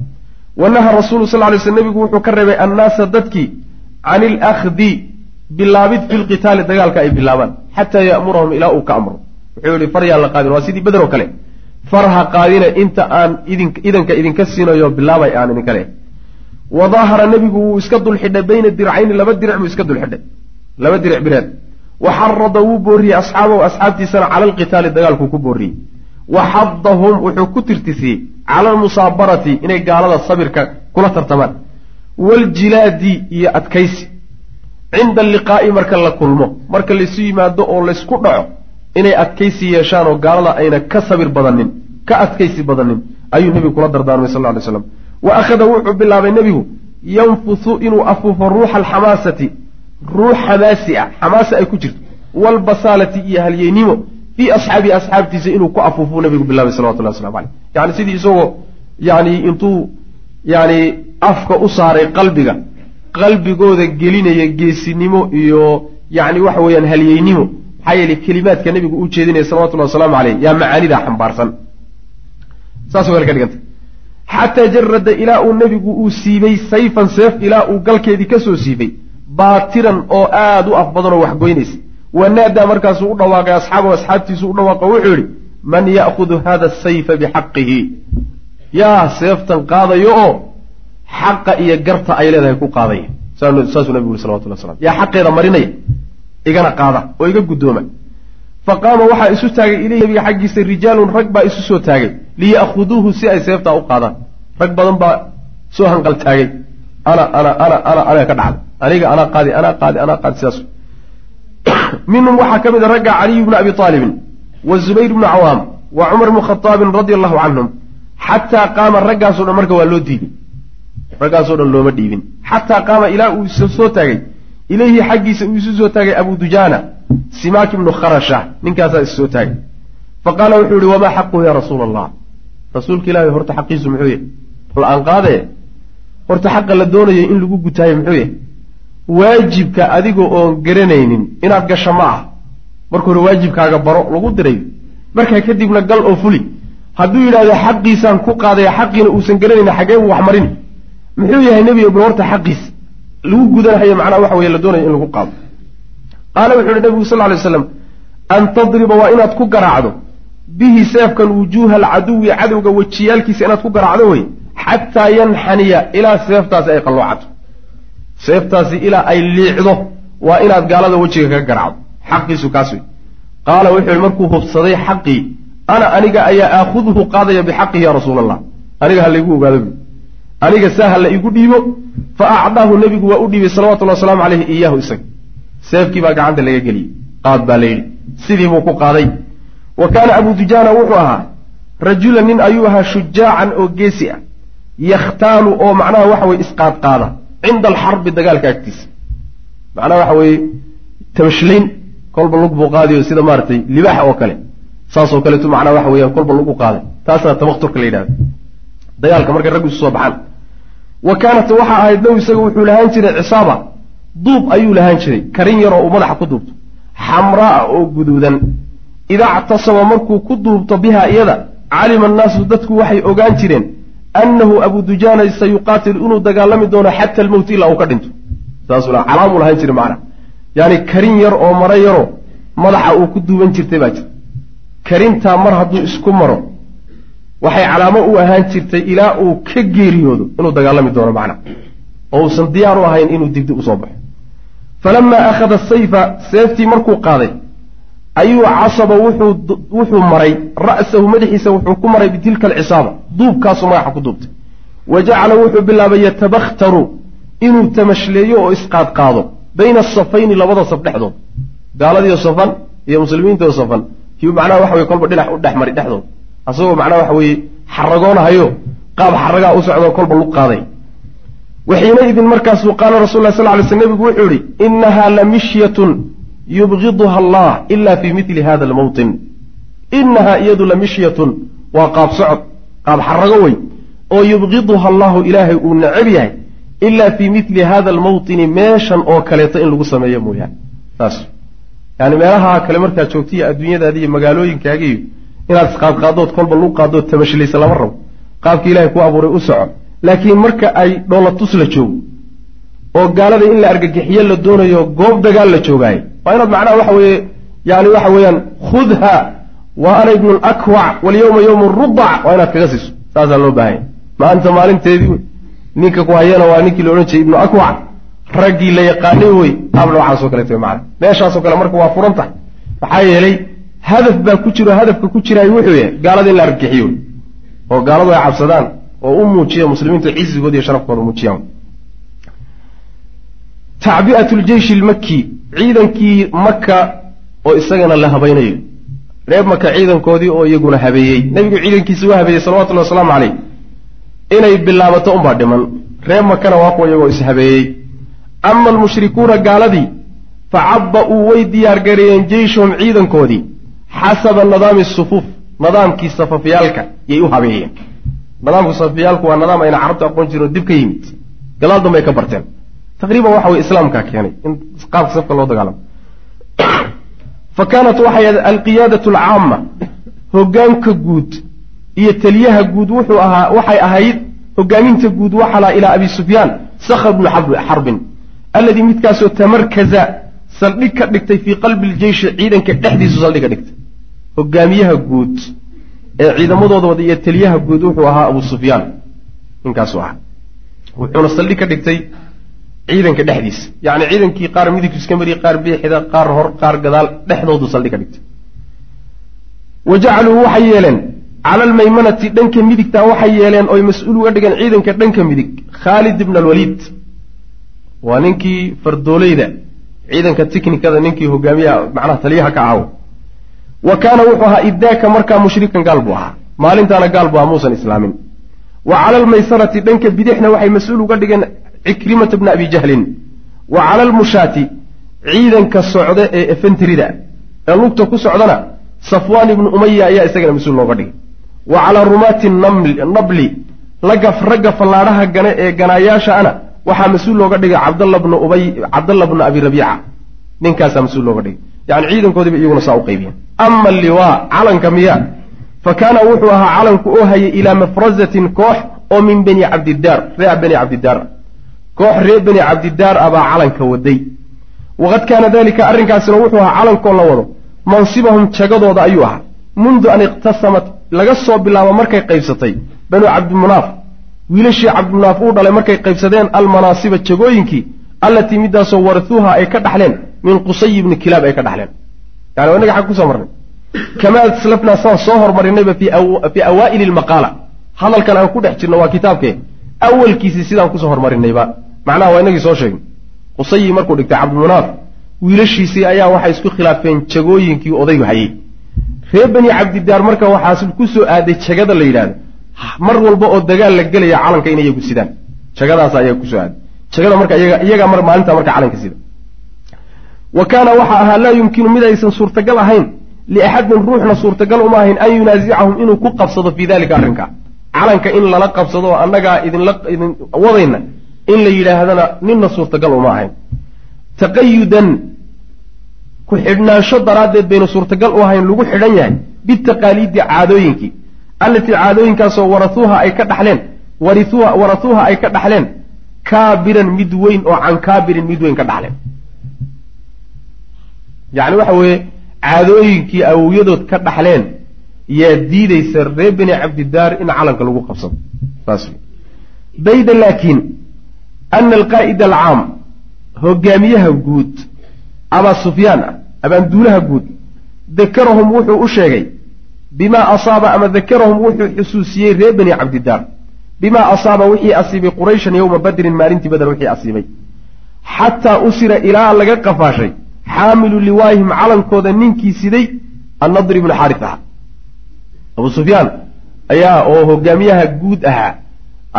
wa naha rasuulu sal lay slam nebigu wuxuu ka reebay annaasa dadkii can ilakhdi bilaabid fi lqitaali dagaalka ay bilaabaan xataa ya'murahum ilaa uu ka amro. Wuxuu yihi far yaan la qaadin waa sidii beder oo kale. Far ha qaadina inta aan idanka idinka siinayo bilaabay aan idinka leh. Wa daahara nebigu wuu iska dulxidhay bayna dircayni laba diric buu iska dulxidhay. Laba diric bireed wa xarada wuu booriyey asxaabahu asxaabtiisana cala alqitaali dagaalkuu ku booriyey wa xadahum wuxuu ku tirtisiyey cala almusaabarati inay gaalada sabirka kula tartamaan waaljilaadi iyo adkaysi cinda alliqaa'i marka la kulmo marka laysu yimaado oo laysku dhaco inay adkaysi yeeshaan oo gaalada ayna ka sabir badanin ka adkaysi badanin ayuu nebigu kula dardaarmay sal ly slam wa akhada wuxuu bilaabay nebigu yanfuthu inuu afuufo ruuxa alxamaasati ruux xamaasi ah xamaasa ay ku jirto. Waalbasaalati iyo halyeynimo fii asxaabii asxaabtiisa inuu ku afuufuu nebigu bilaabay salawatullahi waslamu caleyh yani sidii isagoo yani intuu yani afka u saaray qalbiga qalbigooda gelinaya geesinimo iyo yani waxa weeyaan halyeynimo maxaa yeeley kelimaadka nebigu u jeedinaya salawatullahi wasalaamu caleyh yaa macaanidaa xambaarsan. Saasoo kale ka dhiganta xataa jarada ilaa uu nebigu uu siibay sayfan seef ilaa uu galkeedii ka soo siibay baatiran oo aada u af badan oo waxgoynaysa. Wanaadaa markaasuu u dhawaaqay asxaabahu asxaabtiisu u dhawaaqo wuxuu yihi man ya'khudu hada asayfa bixaqihi. Yaa seeftan qaadayo oo xaqa iyo garta ay leedahay ku qaadaya. Saasuu nabigu yuri salawatullah slam yaa xaqeeda marinaya igana qaada oo iga guddooma. Fa qaama waxaa isu taagay ilayhi nabiga xaggiisa rijaalun rag baa isu soo taagay. Liya'khuduuhu si ay seeftaa u qaadaan. Rag badan baa soo hanqal taagay ana ana ana ana aniga ka dhacda aniga anaa qaadi anaa qaadi anaa qaadi sidaas. Minhum waxaa ka mid a ragga caliyu bnu abi aalibin wa zubayr bnu cawaam wa cumar bnu khadaabin radia allahu canhum. Xataa qaama raggaasoo dhan marka waa loo diiday raggaasoo dhan looma dhiibin xataa qaama ilaa uu is soo taagay. Ilayhi xaggiisa uu isu soo taagay abu dujaana simaak ibnu kharasha ninkaasaa is soo taagay. Fa qaala wuxuu yihi wamaa xaquhu ya rasuula allah rasuulka ilaahay horta xaqiisu muxuu yahy la'aan qaadee? Horta xaqa la doonayay in lagu gutaayo muxuu yahay waajibka adiga oon garanaynin inaad gasho ma ah. Marka hore waajibkaaga baro lagu diray. Markaa kadibna gal oo fuli. Hadduu yidhahdo xaqiisaan ku qaadaya xaqiina uusan garanaynin xagee buu wax marin. Muxuu yahay nebiga bal horta xaqiis? Lagu gudanhayo macnaha waxa weye la doonayo in lagu qaado. Qaala wuxuu yihi nebigu sal ly slam an tadriba waa inaad ku garaacdo. Bihi seefkan wujuuha alcaduwi cadowga wejiyaalkiisa inaad ku garaacdo wey xataa yanxaniya ilaa seeftaasi ay qalloocato seeftaasi ilaa ay liicdo waa inaad gaalada wejiga kaga garaacdo xaqiisu kaas wey qaala wuxuu yihi markuu hubsaday xaqii ana aniga ayaa aakhuduhu qaadaya bixaqihi ya rasuula allah aniga ha laygu ogaado bu aniga saa ha la igu dhiibo fa acdaahu nebigu waa u dhiibay salawatullahi wasalaamu caleyhi iyaahu isaga. Seefkii baa gacanta laga geliyey qaad baa la yidhi. Sidii buu ku qaaday. Wa kaana abu dujaana wuxuu ahaa rajulan nin ayuu ahaa shujaacan oo geesi ah yakhtaalu oo macnaha waxa weye isqaadqaada cinda alxarbi dagaalka agtiisa macnaha waxa weeye tamashlayn kolba lug buu qaadiyo sida maaratay libaax oo kale saasoo kaleetu macnaha waxa weeyaan kolba lug u qaaday taasaa tabakturka la yidhahda dagaalka markay raggu isu soo baxaan wa kaanat waxaa ahayd low isaga wuxuu lahaan jiray cisaaba duub ayuu lahaan jiray karin yaroo uu madaxa ku duubto xamraa oo guduudan idaa ctasama markuu ku duubto biha iyada calima annaasu dadku waxay ogaan jireen annahu abu dujaana sayuqaatilu inuu dagaalami doono xata almowt ilaa uu ka dhinto saasuu calaamu lahayn jiri macna yaani karin yar oo maro yaroo madaxa uu ku duuban jirtay baa jira karintaa mar hadduu isku maro waxay calaamo u ahaan jirtay ilaa uu ka geeriyoodo inuu dagaalami doono macna oo uusan diyaar u ahayn inuu digdi u soo baxo falamaa akhada sayfa seeftii markuu qaaday ayuu casaba wuxuu maray ra'sahu madaxiisa wuxuu ku maray bitilka alcisaaba duubkaasuu magaxa ku duubtay. Wa jacala wuxuu bilaabay yatabakhtaru inuu tamashleeyo oo isqaadqaado bayna asafayni labada saf dhexdood. Gaaladiio safan iyo muslimiintao safan. Yuu macnaha waxa weye kolba dhinac u dhex mari dhexdood. Asagoo macnaha waxa weeye xaragoonahayo qaab xaragaa u socdoo kolba lu qaaday. Waxiinaidin markaasuu qaala rasul lah sal ly sl nebigu wuxuu yihi inaha la mishyatun yubgiduha allah ila fi mili hada almawtin. Inaha iyadu la mishyatun waa qaab socod qaab xarago wey oo yubgiduha allahu ilaahay uu necab yahay ila fi mili hada almawtini meeshan oo kaleeto in lagu sameeyo mooyaane. Saas yani meelaha kale markaad joogtiyo adduunyadaadi iyo magaalooyinkaagiiyo inaad isqaadqaadood kolba lu qaadood tamashlaysa lama rabo. Qaabka ilahay ku abuuray u soco laakiin marka ay dhoolatus la joogo oo gaalada in la argagixiyo la doonayo goob dagaal la joogaayo waa inaad macnaha waxa weeye yani waxa weeyaan khudha wa ana ibnu lakwac walyawma yawmu rudac waa inaad kaga siiso. Saasaa loo baahanya maanta maalinteedii wey ninka ku hayana waa ninkii la odhan jiray ibnu akwac raggii la yaqaanay wey qaab noocaasoo kaleeto macana meeshaasoo kale marka waa furan tahay. Maxaa yeelay hadaf baa ku jiro hadafka ku jiraayo wuxuu yahay gaalada in la argagixiyo oo gaaladu ay cabsadaan oo u muujiya muslimiintu cizigooda iyo sharafkooda muujiyaan tacbi'at lmaki ciidankii maka oo isagana la habaynayo. Reer maka ciidankoodii oo iyaguna habeeyey. Nebigu ciidankiisa u habeeyey salawatullahi wasalaamu caleyh inay bilaabato unbaa dhiman. Reer makana waa kuwa iyagoo ishabeeyey ama almushrikuuna gaaladii facabba-uu way diyaargareeyeen jeyshahum ciidankoodii. Xasaba nidaami sufuuf nidaamkii safafyaalka yay u habeeyeen. Nidaamka safafyaalku waa nidaam ayna carabta aqoon jirin oo dib ka yimid. Gadaal dambe ay ka barteen taqriiban waxa weye islaamkaa keenay in qaabka safka loo dagaalamo. Fa kaanat waxay alqiyaadatu alcaama hogaanka guud iyo taliyaha guud wuxuu ahaa waxay ahayd hogaaminta guud waxalaa ilaa abi sufyaan sakhr bnu xarbin alladii midkaasoo tamarkaza saldhig ka dhigtay fii qalbi ljeyshi ciidanka dhexdiisu saldhig ka dhigtay. Hogaamiyaha guud ee ciidamadooda iyo taliyaha guud wuxuu ahaa abu sufyaan ninkaasuu ahaa. Wuxuuna saldhig ka dhigtay ciidanka dhexdiisa yacni ciidankii qaar midigtu iska mariye qaar biixida qaar hor qaar gadaal dhexdoodu saldhig ka dhigtay. Wa jacaluu waxay yeeleen cala almaymanati dhanka midigtaa waxay yeeleen oy mas'uul uga dhigeen ciidanka dhanka midig khaalid ibn alwaliid. Waa ninkii fardoolayda ciidanka tiknikada ninkii hogaamiyaha macnaha taliyaha ka ahaw wa kaana wuxuu ahaa idaaka markaa mushrikan gaal buu ahaa. Maalintaana gaal buu ahaa muusan islaamin. Wa cala almaysarati dhanka bidixna waxay mas'uul uga dhigeen cikrimata bna abi jahlin. Wa cala almushaati ciidanka socda ee efentrida ee lugta ku socdana safwaan ibnu umaya ayaa isagana mas'uul looga dhigay. Wa calaa rumaati nabli ragga fallaadhaha gane ee ganaayaasha ana waxaa mas'uul looga dhigay cabdalla bna ubay cabdalla bna abi rabiica. Ninkaasaa mas'uul looga dhigay. Yani ciidankoodiiba iyaguna saa u qaybiyeen ama alliwaa calanka miya fa kaana wuxuu ahaa calanku oo hayay ilaa mafrazatin koox oo min bani cabdidaar reer bani cabdidaar koox reer bani cabdidaar ah baa calanka waday. Waqad kaana dalika arrinkaasina wuxuu ahaa calankoo la wado. Mansibahum jagadooda ayuu ahaa. Mundu an iqtasamat laga soo bilaabo markay qaybsatay. Banu cabdimunaaf wiilashii cabdimunaaf uu dhalay markay qaybsadeen almanaasiba jagooyinkii allatii midaasoo warahuuha ay ka dhaxleen min qusay ibni kilaab ay ka dhaxleen. Yani waa inaga xag ku soo marnay. Kamaa aslafnaa saan soo hormarinayba fii awaa'ili lmaqaala hadalkan aan ku dhex jirno waa kitaabkee awalkiisii sidaan ku soo hormarinayba. Macnaha waa inagii soo sheegay. Qusayii markuu dhigtay cabdimunaaf wiilashiisii ayaa waxay isku khilaafeen jagooyinkii odaygu hayay. Reer bani cabdidaar marka waxaas ku soo aaday jagada la yidhahdo mar walba oo dagaal la gelaya calanka in iyagu sidaan. Jagadaas ayaa ku soo aaday. Jagada marka iyagaa maalinta marka calanka sida. Wa kaana waxa ahaa laa yumkinu mid aysan suurtagal ahayn. Liaxadin ruuxna suurtagal uma ahayn an yunaasicahum inuu ku qabsado fii dalika arrinka calanka in lala qabsado oo annagaa idinla idin wadayna in la yidhaahdana ninna suurtagal uma ahayn. Taqayudan ku xidhnaansho daraaddeed baynu suurtagal u ahayn lagu xidhan yahay bitaqaaliidi caadooyinkii. Allatii caadooyinkaasoo warasuuha ay ka dhaxleen warisuuha warasuuha ay ka dhaxleen kaabiran mid weyn oo can kaabirin mid weyn ka dhaxleen. Yacni waxa weeye caadooyinkii awowyadood ka dhaxleen yaa diidaysa reer beni cabdidaar in calanka lagu qabsado. Bayda laakiin ana alqaa'ida alcaam hogaamiyaha guud abaa sufyaan ah abaanduulaha guud dakarahum wuxuu u sheegay bimaa asaaba ama dakarahum wuxuu xusuusiyey reer beni cabdidaar. Bimaa asaaba wixii asiibay qurayshan yowma badrin maalintii bader wixii asiibay. Xataa usira ilaa laga qafaashay xaamilu liwaayihim calankooda ninkii siday annadr ibnu xaaris ahaa abu sufyaan ayaa oo hogaamiyaha guud ahaa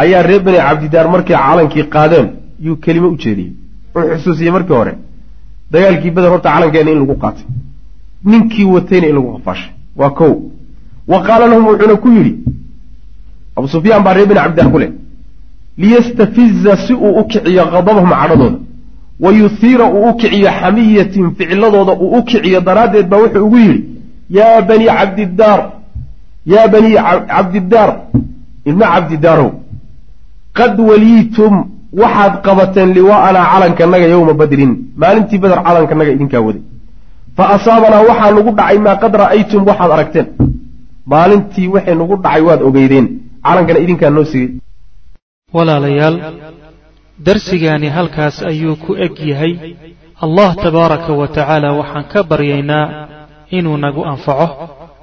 ayaa reer beni cabdidaar markay calankii qaadeen yuu kelime u jeediyey. Wuxuu xusuusiyey markii hore dagaalkii beder horta calankeena in lagu qaatay. Ninkii watayna in lagu qafaashay waa kow. Wa qaala lahum wuxuuna ku yidhi abu sufyaan baa reer beni cabdidaar ku leh liyastafiza si uu u kiciyo qadabahum cadhadooda wa yuhiira uu u kiciyo xamiyatin ficiladooda uu u kiciyo daraaddeed baa wuxuu ugu yidhi yaa bani cabdidaar yaa banii cabdidaar ibna cabdidaarow qad waliitum waxaad qabateen liwaa'anaa calankanaga yowma badrin maalintii beder calankanaga idinkaa waday fa asaabanaa waxaa nagu dhacay maa qad ra'aytum waxaad aragteen maalintii waxay nagu dhacay waad ogeydeen calankana idinkaa noo sigay walaalayaal darsigaani halkaas ayuu ku eg yahay allah tabaaraka wa tacaala waxaan ka baryaynaa inuu nagu anfaco